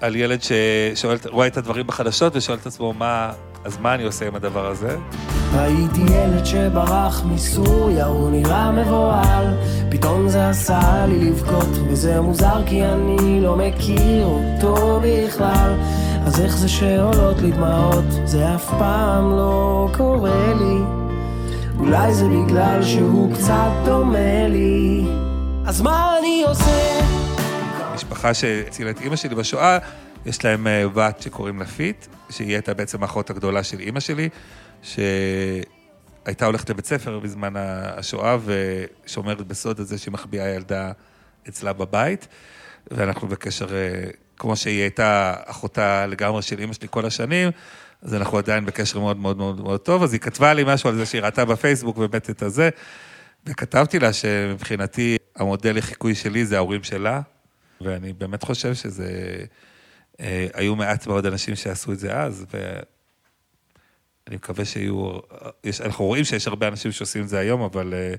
על ילד ששואל, רואה את הדברים בחדשות ושואל את עצמו, מה, אז מה אני עושה עם הדבר הזה? ראיתי ילד שברח מסוריה, הוא נראה מבוהל, פתאום זה עשה לי לבכות, וזה מוזר כי אני לא מכיר אותו בכלל. אז איך זה שעולות לי דמעות, זה אף פעם לא קורה לי. אולי זה בגלל שהוא קצת דומה לי. אז מה אני עושה? משפחה שהצילה את אימא שלי בשואה, יש להם אה, בת שקוראים לה פיט, שהיא הייתה בעצם האחות הגדולה של אימא שלי, שהייתה הולכת לבית ספר בזמן השואה ושומרת בסוד את זה שהיא מחביאה ילדה אצלה בבית, ואנחנו בקשר, אה, כמו שהיא הייתה אחותה לגמרי של אימא שלי כל השנים, אז אנחנו עדיין בקשר מאוד מאוד מאוד מאוד טוב, אז היא כתבה לי משהו על זה שהיא ראתה בפייסבוק באמת את הזה, וכתבתי לה שמבחינתי המודל לחיקוי שלי זה ההורים שלה, ואני באמת חושב שזה... אה, היו מעט מאוד אנשים שעשו את זה אז, ואני מקווה שיהיו... יש, אנחנו רואים שיש הרבה אנשים שעושים את זה היום, אבל, אה,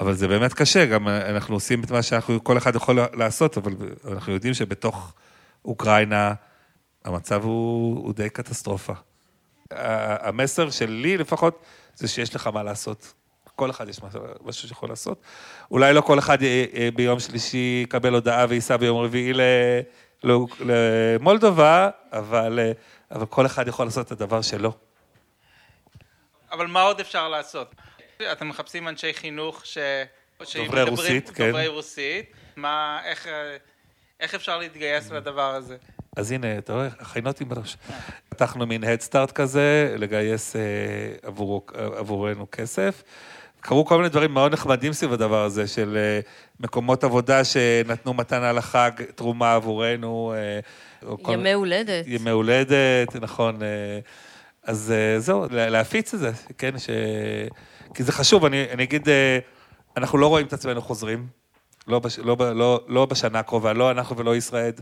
אבל זה באמת קשה, גם אנחנו עושים את מה שאנחנו, כל אחד יכול לעשות, אבל אנחנו יודעים שבתוך אוקראינה המצב הוא, הוא די קטסטרופה. המסר שלי לפחות, זה שיש לך מה לעשות. כל אחד יש משהו שיכול לעשות. אולי לא כל אחד אה, אה, ביום שלישי יקבל הודעה וייסע ביום רביעי למולדובה, אבל, אה, אבל כל אחד יכול לעשות את הדבר שלו. אבל מה עוד אפשר לעשות? אתם מחפשים אנשי חינוך ש... דוברי רוסית, כן. דוברי רוסית. מה, איך, איך אפשר להתגייס לדבר הזה? אז הנה, אתה רואה, הכינותי בראש. פתחנו מין הדסטארט כזה, לגייס עבור, עבורנו כסף. קרו כל מיני דברים מאוד נחמדים סביב הדבר הזה, של אה, מקומות עבודה שנתנו מתנה לחג, תרומה עבורנו. אה, ימי הולדת. ימי הולדת, נכון. אה, אז זהו, להפיץ את זה, כן, ש... כי זה חשוב, אני, אני אגיד, אנחנו לא רואים את עצמנו חוזרים, לא, בש, לא, לא, לא בשנה הקרובה, לא אנחנו ולא ישראל,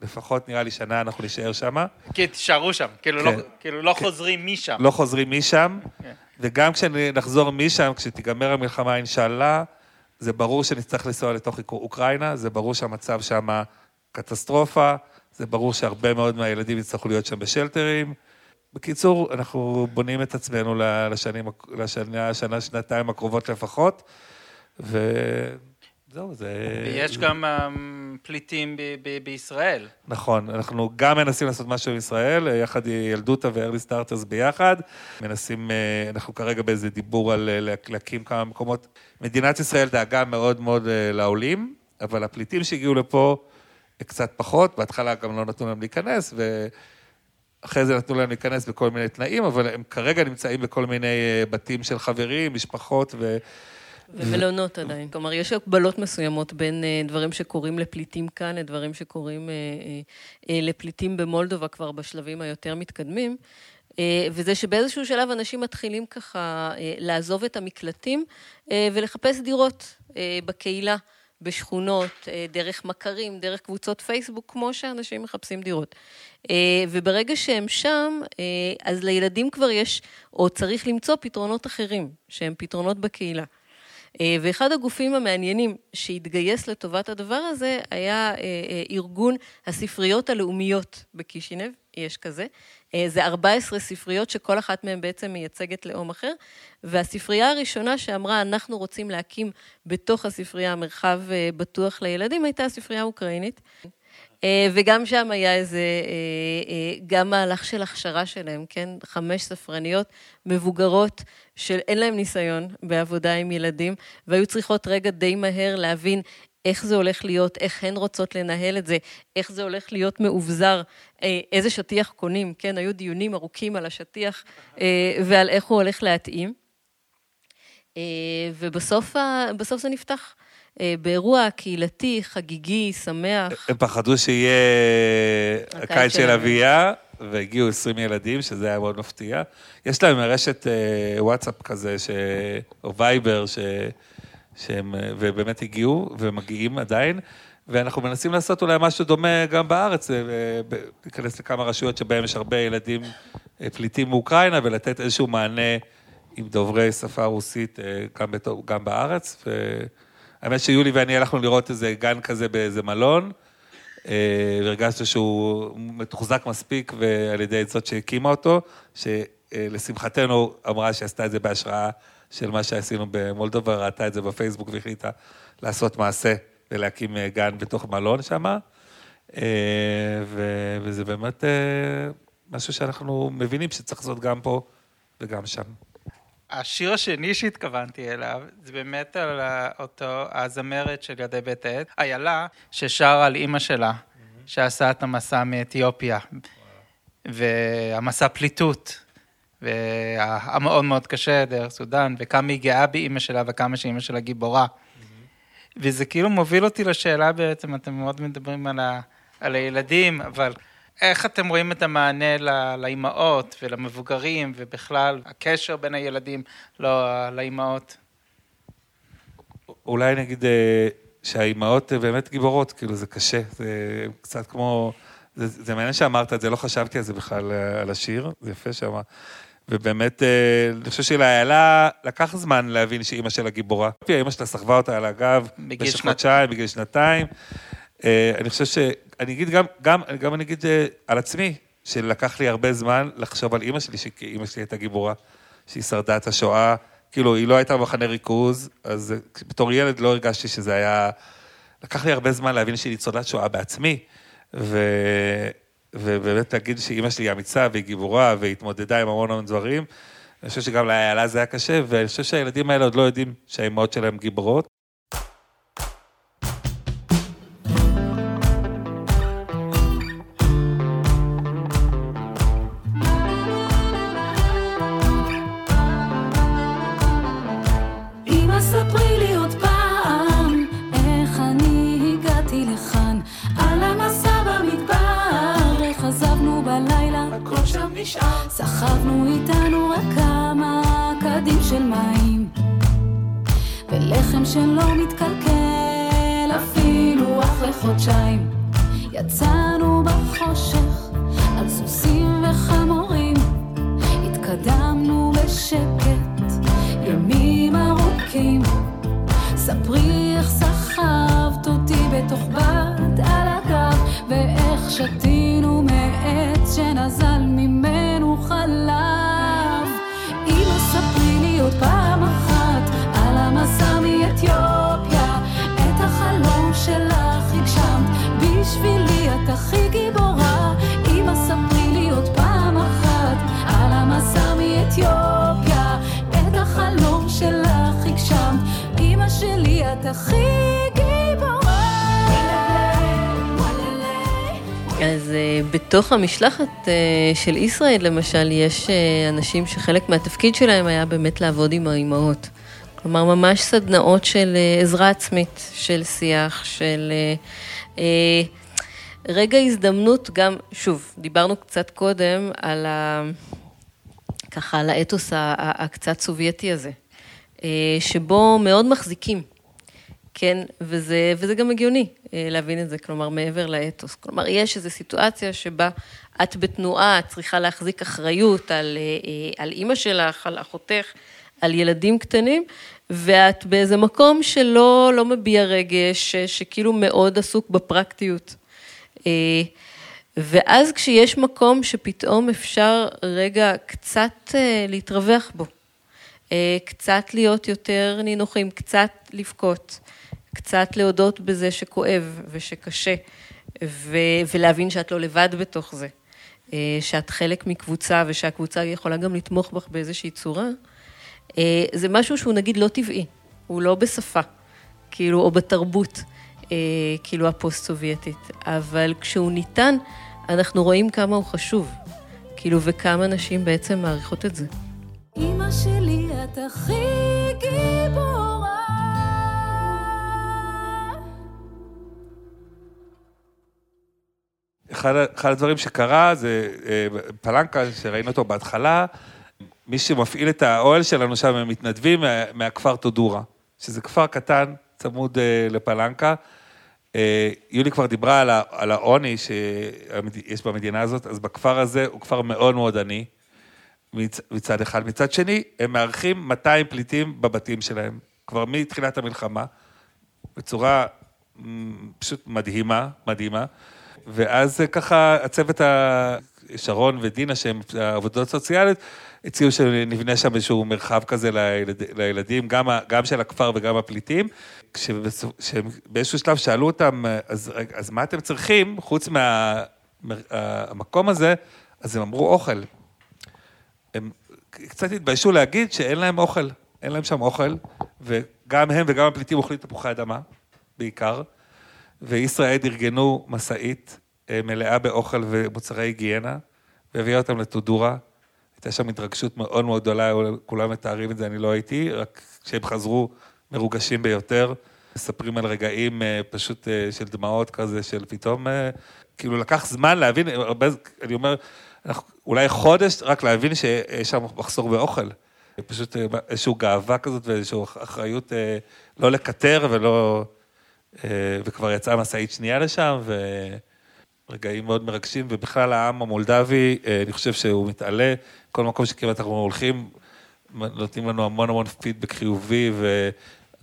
לפחות נראה לי שנה אנחנו נשאר שם. כי תישארו שם, כאילו, לא, כן. לא, כאילו לא כן. חוזרים משם. לא חוזרים משם, כן. וגם כשנחזור משם, כשתיגמר המלחמה, אינשאללה, זה ברור שנצטרך לנסוע לתוך אוקראינה, זה ברור שהמצב שם קטסטרופה, זה ברור שהרבה מאוד מהילדים יצטרכו להיות שם בשלטרים. בקיצור, אנחנו בונים את עצמנו לשנים, לשנה, שנה, שנתיים הקרובות לפחות, וזהו, זה... ויש גם אמ, פליטים ב- ב- בישראל. נכון, אנחנו גם מנסים לעשות משהו עם ישראל, יחד ילדותה וארלי סטארטרס ביחד. מנסים, אה, אנחנו כרגע באיזה דיבור על אה, להקים כמה מקומות. מדינת ישראל דאגה מאוד מאוד אה, לעולים, אבל הפליטים שהגיעו לפה קצת פחות, בהתחלה גם לא נתנו להם להיכנס, ו... אחרי זה נתנו להם להיכנס בכל מיני תנאים, אבל הם כרגע נמצאים בכל מיני בתים של חברים, משפחות ו... ומלונות עדיין. כלומר, יש הגבלות מסוימות בין אה, דברים שקורים לפליטים כאן לדברים שקורים אה, אה, לפליטים במולדובה כבר בשלבים היותר מתקדמים. וזה שבאיזשהו שלב אנשים מתחילים ככה לעזוב את המקלטים ולחפש דירות בקהילה, בשכונות, דרך מכרים, דרך קבוצות פייסבוק, כמו שאנשים מחפשים דירות. וברגע שהם שם, אז לילדים כבר יש, או צריך למצוא פתרונות אחרים, שהם פתרונות בקהילה. אה, ואחד הגופים המעניינים שהתגייס לטובת הדבר הזה היה אה, אה, ארגון הספריות הלאומיות בקישינב, יש כזה. זה 14 ספריות שכל אחת מהן בעצם מייצגת לאום אחר, והספרייה הראשונה שאמרה, אנחנו רוצים להקים בתוך הספרייה מרחב בטוח לילדים, הייתה הספרייה האוקראינית. וגם שם היה איזה, גם מהלך של הכשרה שלהם, כן? חמש ספרניות מבוגרות שאין להן ניסיון בעבודה עם ילדים, והיו צריכות רגע די מהר להבין איך זה הולך להיות, איך הן רוצות לנהל את זה, איך זה הולך להיות מאובזר, איזה שטיח קונים, כן? היו דיונים ארוכים על השטיח ועל איך הוא הולך להתאים. ובסוף זה נפתח. אה, באירוע קהילתי, חגיגי, שמח. הם פחדו שיהיה הקיץ של אביה, והגיעו 20 ילדים, שזה היה מאוד מפתיע. יש להם רשת אה, וואטסאפ כזה, ש... או וייבר, ש... שהם, אה, ובאמת הגיעו, ומגיעים עדיין. ואנחנו מנסים לעשות אולי משהו דומה גם בארץ, להיכנס לכמה רשויות שבהן יש הרבה ילדים פליטים מאוקראינה, ולתת איזשהו מענה עם דוברי שפה רוסית גם, בתור, גם בארץ. ו... האמת שיולי ואני הלכנו לראות איזה גן כזה באיזה מלון, אה, והרגשנו שהוא מתוחזק מספיק ועל ידי זאת שהקימה אותו, שלשמחתנו אמרה שעשתה את זה בהשראה של מה שעשינו במולדובה, ראתה את זה בפייסבוק והחליטה לעשות מעשה ולהקים אה, גן בתוך מלון שם. אה, וזה באמת משהו שאנחנו מבינים שצריך לעשות גם פה וגם שם. השיר השני שהתכוונתי אליו, זה באמת על אותו, הזמרת של ידי בית העט, איילה, ששרה על אימא שלה, שעשה את המסע מאתיופיה, והמסע פליטות, והמאוד מאוד קשה דרך סודאן, וכמה היא גאה באימא שלה וכמה שאימא שלה גיבורה. וזה כאילו מוביל אותי לשאלה בעצם, אתם מאוד מדברים על, ה, על הילדים, אבל איך אתם רואים את המענה לאימהות ולמבוגרים, ובכלל, הקשר בין הילדים לא, לאימהות? אולי נגיד אה, שהאימהות באמת גיבורות, כאילו זה קשה, זה קצת כמו... זה, זה מעניין שאמרת את זה, לא חשבתי על זה בכלל, אה, על השיר, זה יפה שאמרת. ובאמת, אה, אני חושב שלאיילה לקח זמן להבין שאימא שלה גיבורה. אימא שלה סחבה אותה על הגב במשך חודשיים, בגיל שנתיים. אני חושב ש... אני אגיד גם, גם, גם אני אגיד אה, על עצמי, שלקח לי הרבה זמן לחשוב על אימא שלי, שאימא שלי הייתה גיבורה, שהיא שרדה את השואה. כאילו, היא לא הייתה במחנה ריכוז, אז בתור ילד לא הרגשתי שזה היה... לקח לי הרבה זמן להבין שהיא ניצולת שואה בעצמי, ו... ובאמת להגיד שאימא שלי אמיצה והיא גיבורה והיא התמודדה עם המון המון דברים. אני חושב שגם לאיילה זה היה קשה, ואני חושב שהילדים האלה עוד לא יודעים שהאימהות שלהם גיבורות. שתינו מעץ שנזל ממנו חלב. אמא, ספרי לי עוד פעם אחת על המסע מאתיופיה, את החלום שלך הגשמת, בשבילי את הכי גיבורה. אמא, ספרי לי עוד פעם אחת על המסע מאתיופיה, את החלום שלך הגשמת, אמא שלי את הכי בתוך המשלחת uh, של ישראל, למשל, יש uh, אנשים שחלק מהתפקיד שלהם היה באמת לעבוד עם האימהות. כלומר, ממש סדנאות של uh, עזרה עצמית, של שיח, של רגע הזדמנות גם, שוב, דיברנו קצת קודם על ה... ככה, על האתוס הקצת סובייטי הזה, שבו מאוד מחזיקים. כן, וזה, וזה גם הגיוני אה, להבין את זה, כלומר, מעבר לאתוס. כלומר, יש איזו סיטואציה שבה את בתנועה, את צריכה להחזיק אחריות על, אה, אה, על אימא שלך, על אחותך, על ילדים קטנים, ואת באיזה מקום שלא לא מביע רגש, שכאילו מאוד עסוק בפרקטיות. ואז כשיש מקום שפתאום אפשר רגע קצת להתרווח בו, קצת להיות יותר נינוחים, קצת לבכות. קצת להודות בזה שכואב ושקשה, ו- ולהבין שאת לא לבד בתוך זה, אה, שאת חלק מקבוצה ושהקבוצה יכולה גם לתמוך בך באיזושהי צורה, אה, זה משהו שהוא נגיד לא טבעי, הוא לא בשפה, כאילו, או בתרבות, אה, כאילו הפוסט-סובייטית, אבל כשהוא ניתן, אנחנו רואים כמה הוא חשוב, כאילו, וכמה נשים בעצם מעריכות את זה. אמא שלי, את הכי גיבורה אחד, אחד הדברים שקרה זה אה, פלנקה, שראינו אותו בהתחלה, מי שמפעיל את האוהל שלנו שם הם מתנדבים מה, מהכפר טודורה, שזה כפר קטן, צמוד אה, לפלנקה. אה, יולי כבר דיברה על, על העוני שיש במדינה הזאת, אז בכפר הזה הוא כפר מאוד מאוד עני, מצ, מצד אחד. מצד שני, הם מארחים 200 פליטים בבתים שלהם, כבר מתחילת המלחמה, בצורה פשוט מדהימה, מדהימה. ואז ככה הצוות, ה... שרון ודינה, שהם עבודות סוציאליות, הציעו שנבנה שם איזשהו מרחב כזה לילד, לילדים, גם, גם של הכפר וגם הפליטים. כשבאיזשהו שלב שאלו אותם, אז, אז מה אתם צריכים, חוץ מהמקום מה, הזה, אז הם אמרו אוכל. הם קצת התביישו להגיד שאין להם אוכל, אין להם שם אוכל, וגם הם וגם הפליטים אוכלים תפוחי אדמה, בעיקר. וישראד ארגנו משאית אה, מלאה באוכל ומוצרי היגיינה, והביאה אותם לטודורה. הייתה שם התרגשות מאוד מאוד גדולה, כולם מתארים את זה, אני לא הייתי, רק כשהם חזרו מרוגשים ביותר, מספרים על רגעים אה, פשוט אה, של דמעות כזה, של פתאום, כאילו לקח זמן להבין, אני אומר, אולי חודש רק להבין שיש שם מחסור באוכל. פשוט איזושהי גאווה כזאת ואיזושהי אחריות לא לקטר ולא... אה, וכבר יצאה משאית שנייה לשם, ורגעים מאוד מרגשים, ובכלל העם המולדבי, אה, אני חושב שהוא מתעלה, כל מקום שכמעט אנחנו הולכים, נותנים לנו המון המון פידבק חיובי,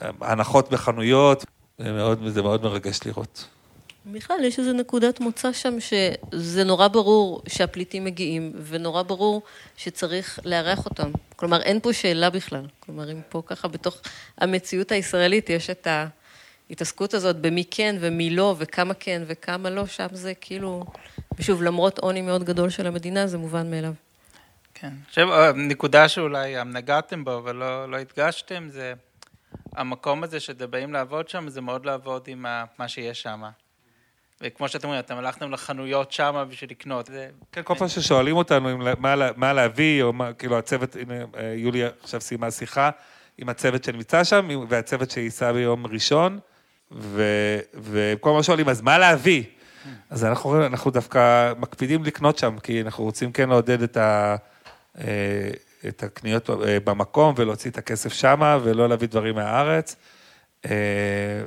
והנחות בחנויות, זה מאוד, זה מאוד מרגש לראות. בכלל, יש איזו נקודת מוצא שם שזה נורא ברור שהפליטים מגיעים, ונורא ברור שצריך לארח אותם. כלומר, אין פה שאלה בכלל. כלומר, אם פה ככה בתוך המציאות הישראלית יש את ה... ההתעסקות הזאת במי כן ומי לא, וכמה כן וכמה לא, שם זה כאילו, ושוב, למרות עוני מאוד גדול של המדינה, זה מובן מאליו. כן. עכשיו, נקודה שאולי נגעתם בו, אבל לא, לא הדגשתם, זה המקום הזה שאתם באים לעבוד שם, זה מאוד לעבוד עם מה שיש שם. וכמו שאתם אומרים, אתם הלכתם לחנויות שם בשביל לקנות. זה... כן, כל פעם ששואלים אותנו מה, מה להביא, או מה, כאילו הצוות, הנה, אה, יוליה עכשיו סיימה שיחה עם הצוות שנמצא שם, והצוות שייסע ביום ראשון. וכל הזמן שואלים, אז מה להביא? אז אנחנו, אנחנו דווקא מקפידים לקנות שם, כי אנחנו רוצים כן לעודד את, ה, אה, את הקניות אה, במקום ולהוציא את הכסף שמה, ולא להביא דברים מהארץ.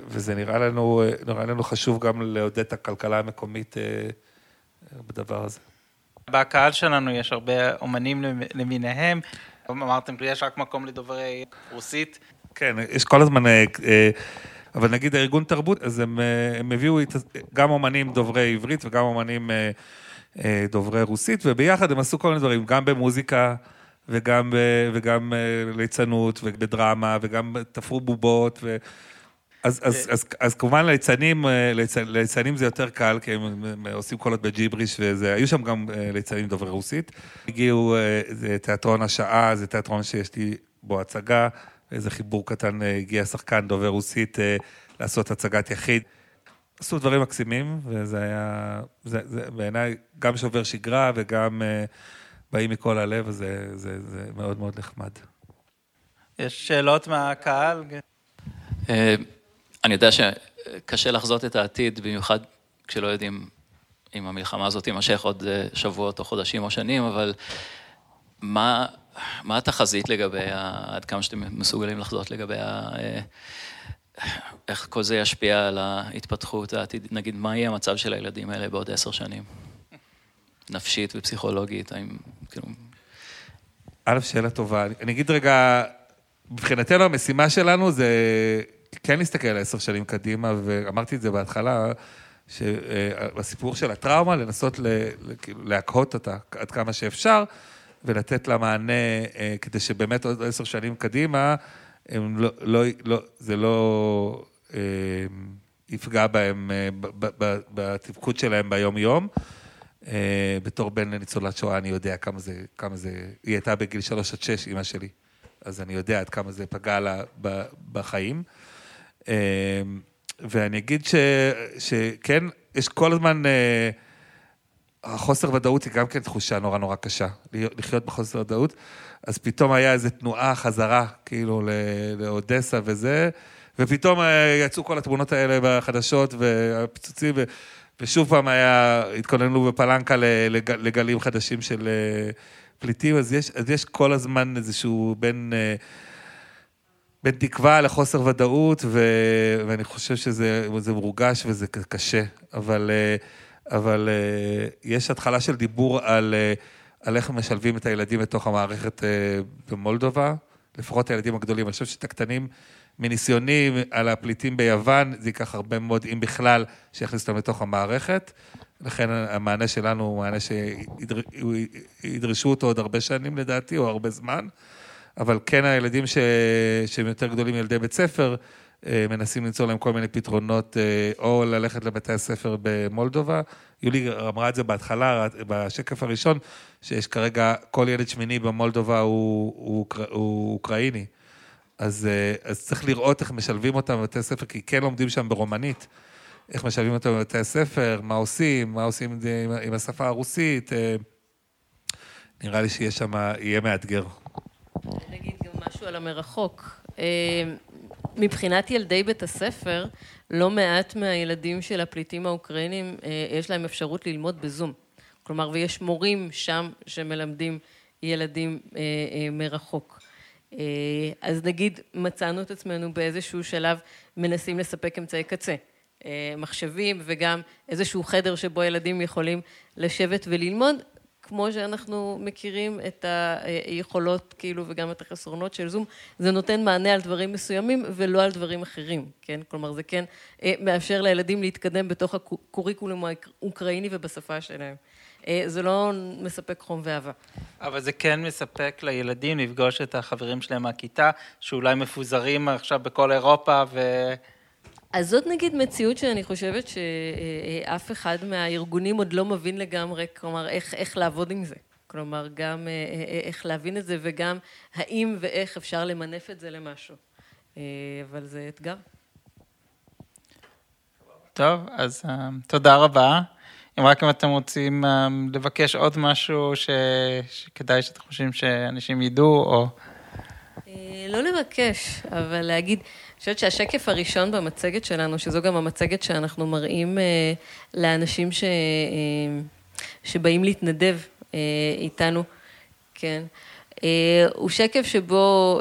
וזה נראה לנו, נראה לנו חשוב גם לעודד את הכלכלה המקומית בדבר הזה. בקהל שלנו יש הרבה אומנים למיניהם, אמרתם, יש רק מקום לדוברי רוסית. כן, יש כל הזמן, אבל נגיד ארגון תרבות, אז הם, הם הביאו גם אומנים דוברי עברית וגם אומנים דוברי רוסית, וביחד הם עשו כל מיני דברים, גם במוזיקה. וגם, וגם ליצנות ובדרמה, וגם תפרו בובות, ו... אז, אז, אז, אז כמובן ליצנים, ליצנים זה יותר קל, כי הם, הם עושים קולות בג'יבריש וזה, היו שם גם ליצנים דוברי רוסית. הגיעו, זה תיאטרון השעה, זה תיאטרון שיש לי בו הצגה, איזה חיבור קטן, הגיע שחקן דובר רוסית לעשות הצגת יחיד. עשו דברים מקסימים, וזה היה, זה, זה בעיניי גם שובר שגרה וגם... באים מכל הלב, וזה זה, זה מאוד מאוד נחמד. יש שאלות מהקהל? אה, אני יודע שקשה לחזות את העתיד, במיוחד כשלא יודעים אם המלחמה הזאת תימשך עוד אה, שבועות או חודשים או שנים, אבל מה, מה התחזית לגבי, עד כמה שאתם מסוגלים לחזות לגבי. אה, איך כל זה ישפיע על ההתפתחות העתידית, נגיד, מה יהיה המצב של הילדים האלה בעוד עשר שנים? נפשית ופסיכולוגית, האם, כאילו... א', שאלה טובה. אני אגיד רגע, מבחינתנו המשימה שלנו זה כן להסתכל על עשר שנים קדימה, ואמרתי את זה בהתחלה, שהסיפור של הטראומה, לנסות כאילו, להקהות אותה עד כמה שאפשר, ולתת לה מענה, אה, כדי שבאמת עוד עשר שנים קדימה, הם לא, לא, לא, זה לא אה, יפגע בהם, אה, בתפקוד שלהם ביום-יום. אה, בתור בן לניצולת שואה, אני יודע כמה זה, כמה זה, היא הייתה בגיל שלוש עד שש, אימא שלי, אז אני יודע עד כמה זה פגע לה בחיים. אה, ואני אגיד ש, שכן, יש כל הזמן, אה, החוסר ודאות היא גם כן תחושה נורא נורא קשה, לחיות בחוסר ודאות. אז פתאום היה איזו תנועה חזרה, כאילו, לאודסה וזה, ופתאום יצאו כל התמונות האלה בחדשות, והפיצוצים, ושוב פעם היה, התכוננו בפלנקה לגלים חדשים של אה, פליטים, אז יש, אז יש כל הזמן איזשהו בין, אה, בין תקווה לחוסר ודאות, ו, ואני חושב שזה מורגש וזה קשה, אבל, אה, אבל יש התחלה של דיבור על, על איך משלבים את הילדים לתוך המערכת במולדובה, לפחות הילדים הגדולים. אני חושב שאת הקטנים... מניסיוני על הפליטים ביוון, זה ייקח הרבה מאוד, אם בכלל, שיכניס אותם לתוך המערכת. לכן המענה שלנו הוא מענה שידרשו אותו עוד הרבה שנים לדעתי, או הרבה זמן. אבל כן הילדים ש... שהם יותר גדולים ילדי בית ספר, אה, מנסים למצוא להם כל מיני פתרונות, אה, או ללכת לבתי הספר במולדובה. יולי אמרה את זה בהתחלה, בשקף הראשון, שיש כרגע, כל ילד שמיני במולדובה הוא, הוא, הוא אוקראיני. אז, אה, אז צריך לראות איך משלבים אותם בבתי הספר, כי כן לומדים שם ברומנית, איך משלבים אותם בבתי הספר, מה עושים, מה עושים עם, עם, השפה הרוסית. אה, נראה לי שיהיה שם, יהיה מאתגר. נגיד גם משהו על המרחוק. אה, מבחינת ילדי בית הספר, לא מעט מהילדים של הפליטים האוקראינים, יש להם אפשרות ללמוד בזום. כלומר, ויש מורים שם שמלמדים ילדים מרחוק. אה, אז נגיד מצאנו את עצמנו באיזשהו שלב מנסים לספק אמצעי קצה, אה, מחשבים וגם איזשהו חדר שבו ילדים יכולים לשבת וללמוד, כמו שאנחנו מכירים את היכולות כאילו וגם את החסרונות של זום, זה נותן מענה על דברים מסוימים ולא על דברים אחרים, כן? כלומר זה כן אה, מאפשר לילדים להתקדם בתוך הקוריקולום האוקראיני ובשפה שלהם. אה, זה לא מספק חום ואהבה. אבל זה כן מספק לילדים לפגוש את החברים שלהם מהכיתה, שאולי מפוזרים עכשיו בכל אירופה ו... אז זאת נגיד מציאות שאני חושבת שאף אחד מהארגונים עוד לא מבין לגמרי, כלומר, איך, איך לעבוד עם זה. כלומר, גם אה, אה, איך להבין את זה וגם האם ואיך אפשר למנף את זה למשהו. אבל זה אתגר. טוב, אז תודה רבה. אם רק אם אתם רוצים לבקש עוד משהו ש... שכדאי שאתם חושבים שאנשים ידעו, או... אה, לא לבקש, אבל להגיד, אני חושבת שהשקף הראשון במצגת שלנו, שזו גם המצגת שאנחנו מראים אה, לאנשים ש... אה, שבאים להתנדב איתנו, כן, הוא שקף שבו,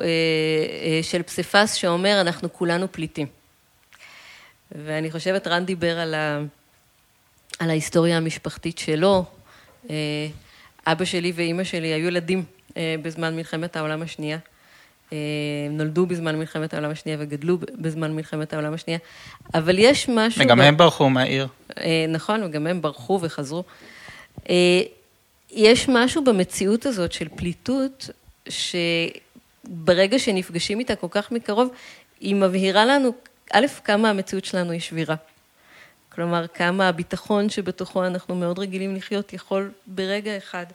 של פסיפס שאומר, אנחנו כולנו פליטים. ואני חושבת, רן דיבר על, ה, על ההיסטוריה המשפחתית שלו. אבא שלי ואימא שלי היו ילדים בזמן מלחמת העולם השנייה. נולדו בזמן מלחמת העולם השנייה וגדלו בזמן מלחמת העולם השנייה, אבל יש משהו... וגם ב... הם ברחו מהעיר. נכון, וגם הם ברחו וחזרו. יש משהו במציאות הזאת של פליטות, שברגע שנפגשים איתה כל כך מקרוב, היא מבהירה לנו, א', כמה המציאות שלנו היא שבירה. כלומר, כמה הביטחון שבתוכו אנחנו מאוד רגילים לחיות יכול ברגע אחד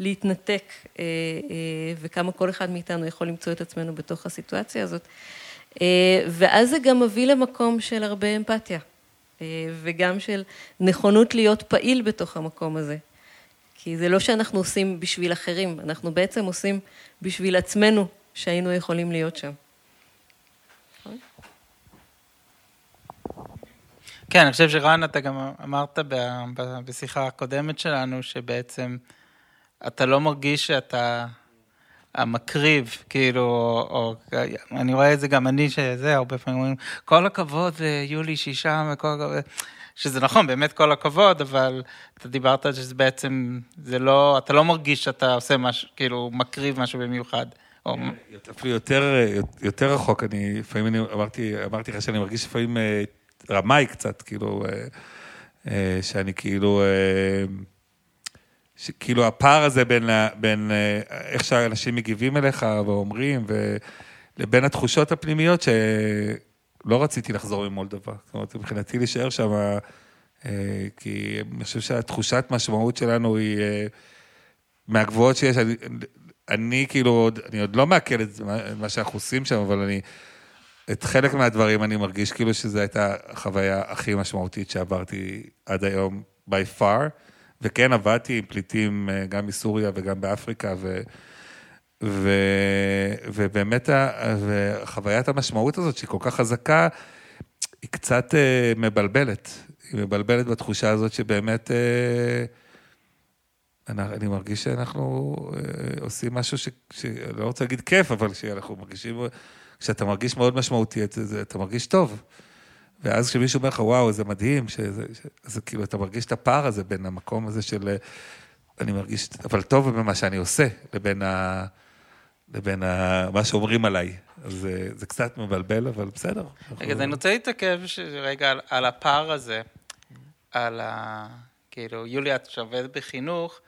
להתנתק, אה, אה, וכמה כל אחד מאיתנו יכול למצוא את עצמנו בתוך הסיטואציה הזאת. אה, ואז זה גם מביא למקום של הרבה אמפתיה, וגם של נכונות להיות פעיל בתוך המקום הזה. כי זה לא שאנחנו עושים בשביל אחרים, אנחנו בעצם עושים בשביל עצמנו שהיינו יכולים להיות שם. כן, אני חושב שרן, אתה גם אמרת בשיחה הקודמת שלנו, שבעצם אתה לא מרגיש שאתה המקריב, כאילו, או, אני רואה את זה גם אני, שזה, הרבה פעמים אומרים, כל הכבוד ליולי שישה, וכל הכבוד, שזה נכון, באמת כל הכבוד, אבל אתה דיברת על שזה בעצם, זה לא, אתה לא מרגיש שאתה עושה משהו, כאילו, מקריב משהו במיוחד. או... אפילו יותר, יותר רחוק, אני, לפעמים אני אמרתי, אמרתי לך שאני מרגיש לפעמים אה, רמאי קצת, כאילו, אה, אה, שאני כאילו, כאילו הפער הזה בין, בין איך שאנשים מגיבים אליך ואומרים, לבין התחושות הפנימיות שלא רציתי לחזור ממולדובה. זאת אומרת, מבחינתי להישאר שם, כי אני חושב שהתחושת משמעות שלנו היא מהגבוהות שיש. אני, אני כאילו, אני עוד לא מעכל את מה שאנחנו עושים שם, אבל אני... את חלק מהדברים אני מרגיש כאילו שזו הייתה החוויה הכי משמעותית שעברתי עד היום, by far, וכן עבדתי עם פליטים אה, גם מסוריה וגם באפריקה, ו, ו, ובאמת חוויית המשמעות הזאת, שהיא כל כך חזקה, היא קצת uh, מבלבלת. היא מבלבלת בתחושה הזאת שבאמת... Uh, אני מרגיש שאנחנו עושים משהו ש... שאני לא רוצה להגיד כיף, אבל שאנחנו מרגישים כשאתה מרגיש מאוד משמעותי, אתה מרגיש טוב. ואז כשמישהו אומר לך, וואו, זה מדהים, שזה, אז כאילו, אתה מרגיש את הפער הזה בין המקום הזה של, אני מרגיש, אבל טוב במה שאני עושה, לבין, ה, לבין ה, מה שאומרים עליי. אז זה, זה קצת מבלבל, אבל בסדר. רגע, אז אני רוצה להתעכב רגע על, על הפער הזה, על ה... כאילו, יוליה, את שעובדת בחינוך,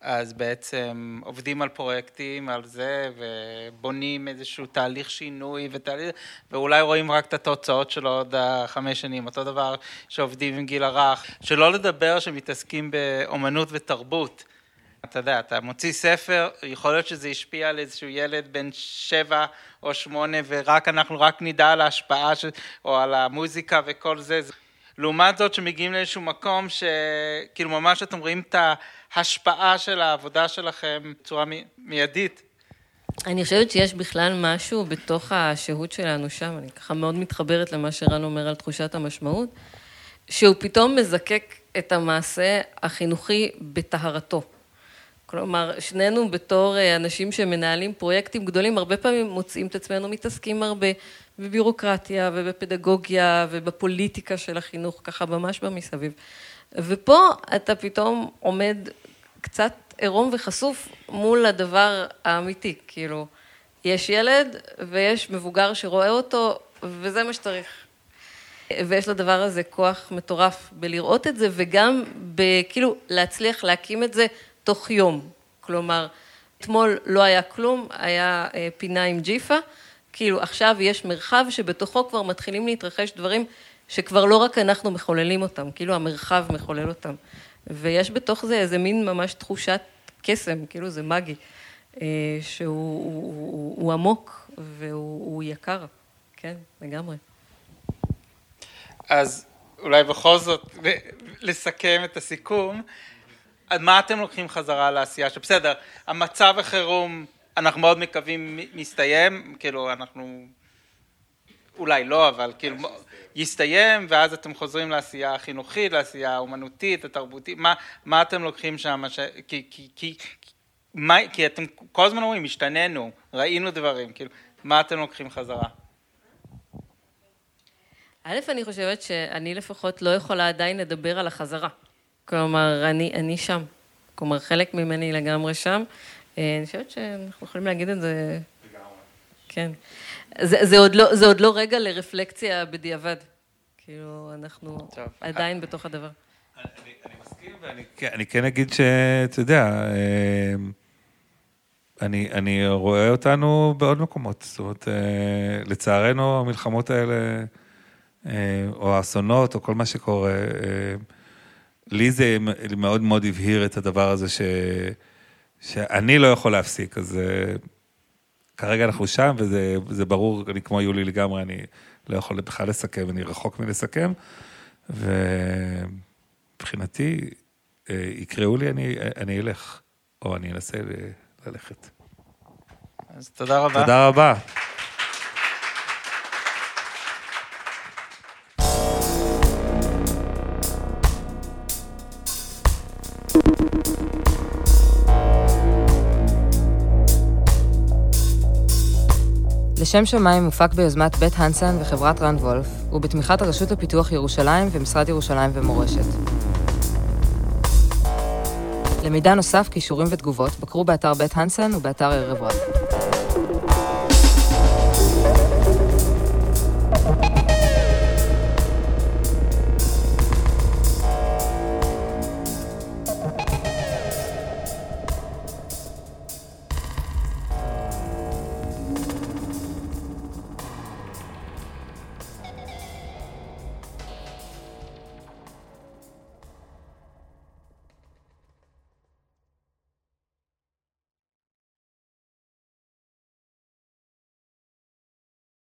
אז בעצם עובדים על פרויקטים, על זה, ובונים איזשהו תהליך שינוי, ותהליך, ואולי רואים רק את התוצאות שלו עוד חמש שנים. אותו דבר שעובדים עם גיל הרך, שלא לדבר שמתעסקים באומנות ותרבות. אתה יודע, אתה מוציא ספר, יכול להיות שזה השפיע על איזשהו ילד בן שבע או שמונה, ורק אנחנו רק נדע על ההשפעה, ש... או על המוזיקה וכל זה. לעומת זאת שמגיעים לאיזשהו מקום שכאילו ממש אתם רואים את ההשפעה של העבודה שלכם בצורה מיידית. אני חושבת שיש בכלל משהו בתוך השהות שלנו שם, אני ככה מאוד מתחברת למה שרן אומר על תחושת המשמעות, שהוא פתאום מזקק את המעשה החינוכי בטהרתו. כלומר, שנינו בתור אה, אנשים שמנהלים פרויקטים גדולים, הרבה פעמים מוצאים את עצמנו מתעסקים הרבה בבירוקרטיה ובפדגוגיה ובפוליטיקה של החינוך, ככה ממש במסביב. ופה אתה פתאום עומד קצת עירום וחשוף מול הדבר האמיתי, כאילו, יש ילד ויש מבוגר שרואה אותו, וזה מה שצריך. ויש לדבר הזה כוח מטורף בלראות את זה, וגם בכאילו להצליח להקים את זה תוך יום. כלומר, אתמול לא היה כלום, היה אה, פינה עם ג'יפה, כאילו עכשיו יש מרחב שבתוכו כבר מתחילים להתרחש דברים שכבר לא רק אנחנו מחוללים אותם, כאילו המרחב מחולל אותם. ויש בתוך זה איזה מין ממש תחושת קסם, כאילו זה מגי, אה, שהוא הוא, הוא עמוק והוא יקר, כן, לגמרי. אז אולי בכל זאת לסכם את הסיכום. מה אתם לוקחים חזרה לעשייה שבסדר, המצב החירום, אנחנו מאוד מקווים מסתיים, כאילו אנחנו, אולי לא, אבל כאילו יסתיים, ואז אתם חוזרים לעשייה החינוכית, לעשייה האומנותית, התרבותית, מה, מה אתם לוקחים שם, ש... כי, כי, כי, מה, כי אתם כל הזמן אומרים, השתננו, ראינו דברים, כאילו, מה אתם לוקחים חזרה? א', אני חושבת שאני לפחות לא יכולה עדיין לדבר על החזרה. כלומר, אני, אני שם. כלומר, חלק ממני לגמרי שם. אה, אני חושבת שאנחנו יכולים להגיד את זה... לגמרי. כן. זה, זה, עוד לא, זה עוד לא רגע לרפלקציה בדיעבד. כאילו, אנחנו טוב. עדיין בתוך הדבר. אני, אני מסכים, ואני כן, אני אגיד שאתה יודע, אה, אני, אני רואה אותנו בעוד מקומות. זאת אומרת, אה, לצערנו, המלחמות האלה, או האסונות, או כל מה שקורה, לי זה מאוד מאוד הבהיר את הדבר הזה ש... שאני לא יכול להפסיק, אז uh, כרגע אנחנו שם, וזה ברור, אני כמו יולי לגמרי, אני לא יכול בכלל לסכם, אני רחוק מלסכם, ומבחינתי, uh, יקראו לי, אני, אני אלך, או אני אנסה ללכת. אז תודה רבה. תודה רבה. לשם שמיים מופק ביוזמת בית הנסן וחברת רן וולף, ובתמיכת הרשות לפיתוח ירושלים ומשרד ירושלים ומורשת. למידע נוסף, כישורים ותגובות, בקרו באתר בית הנסן ובאתר ערב רב.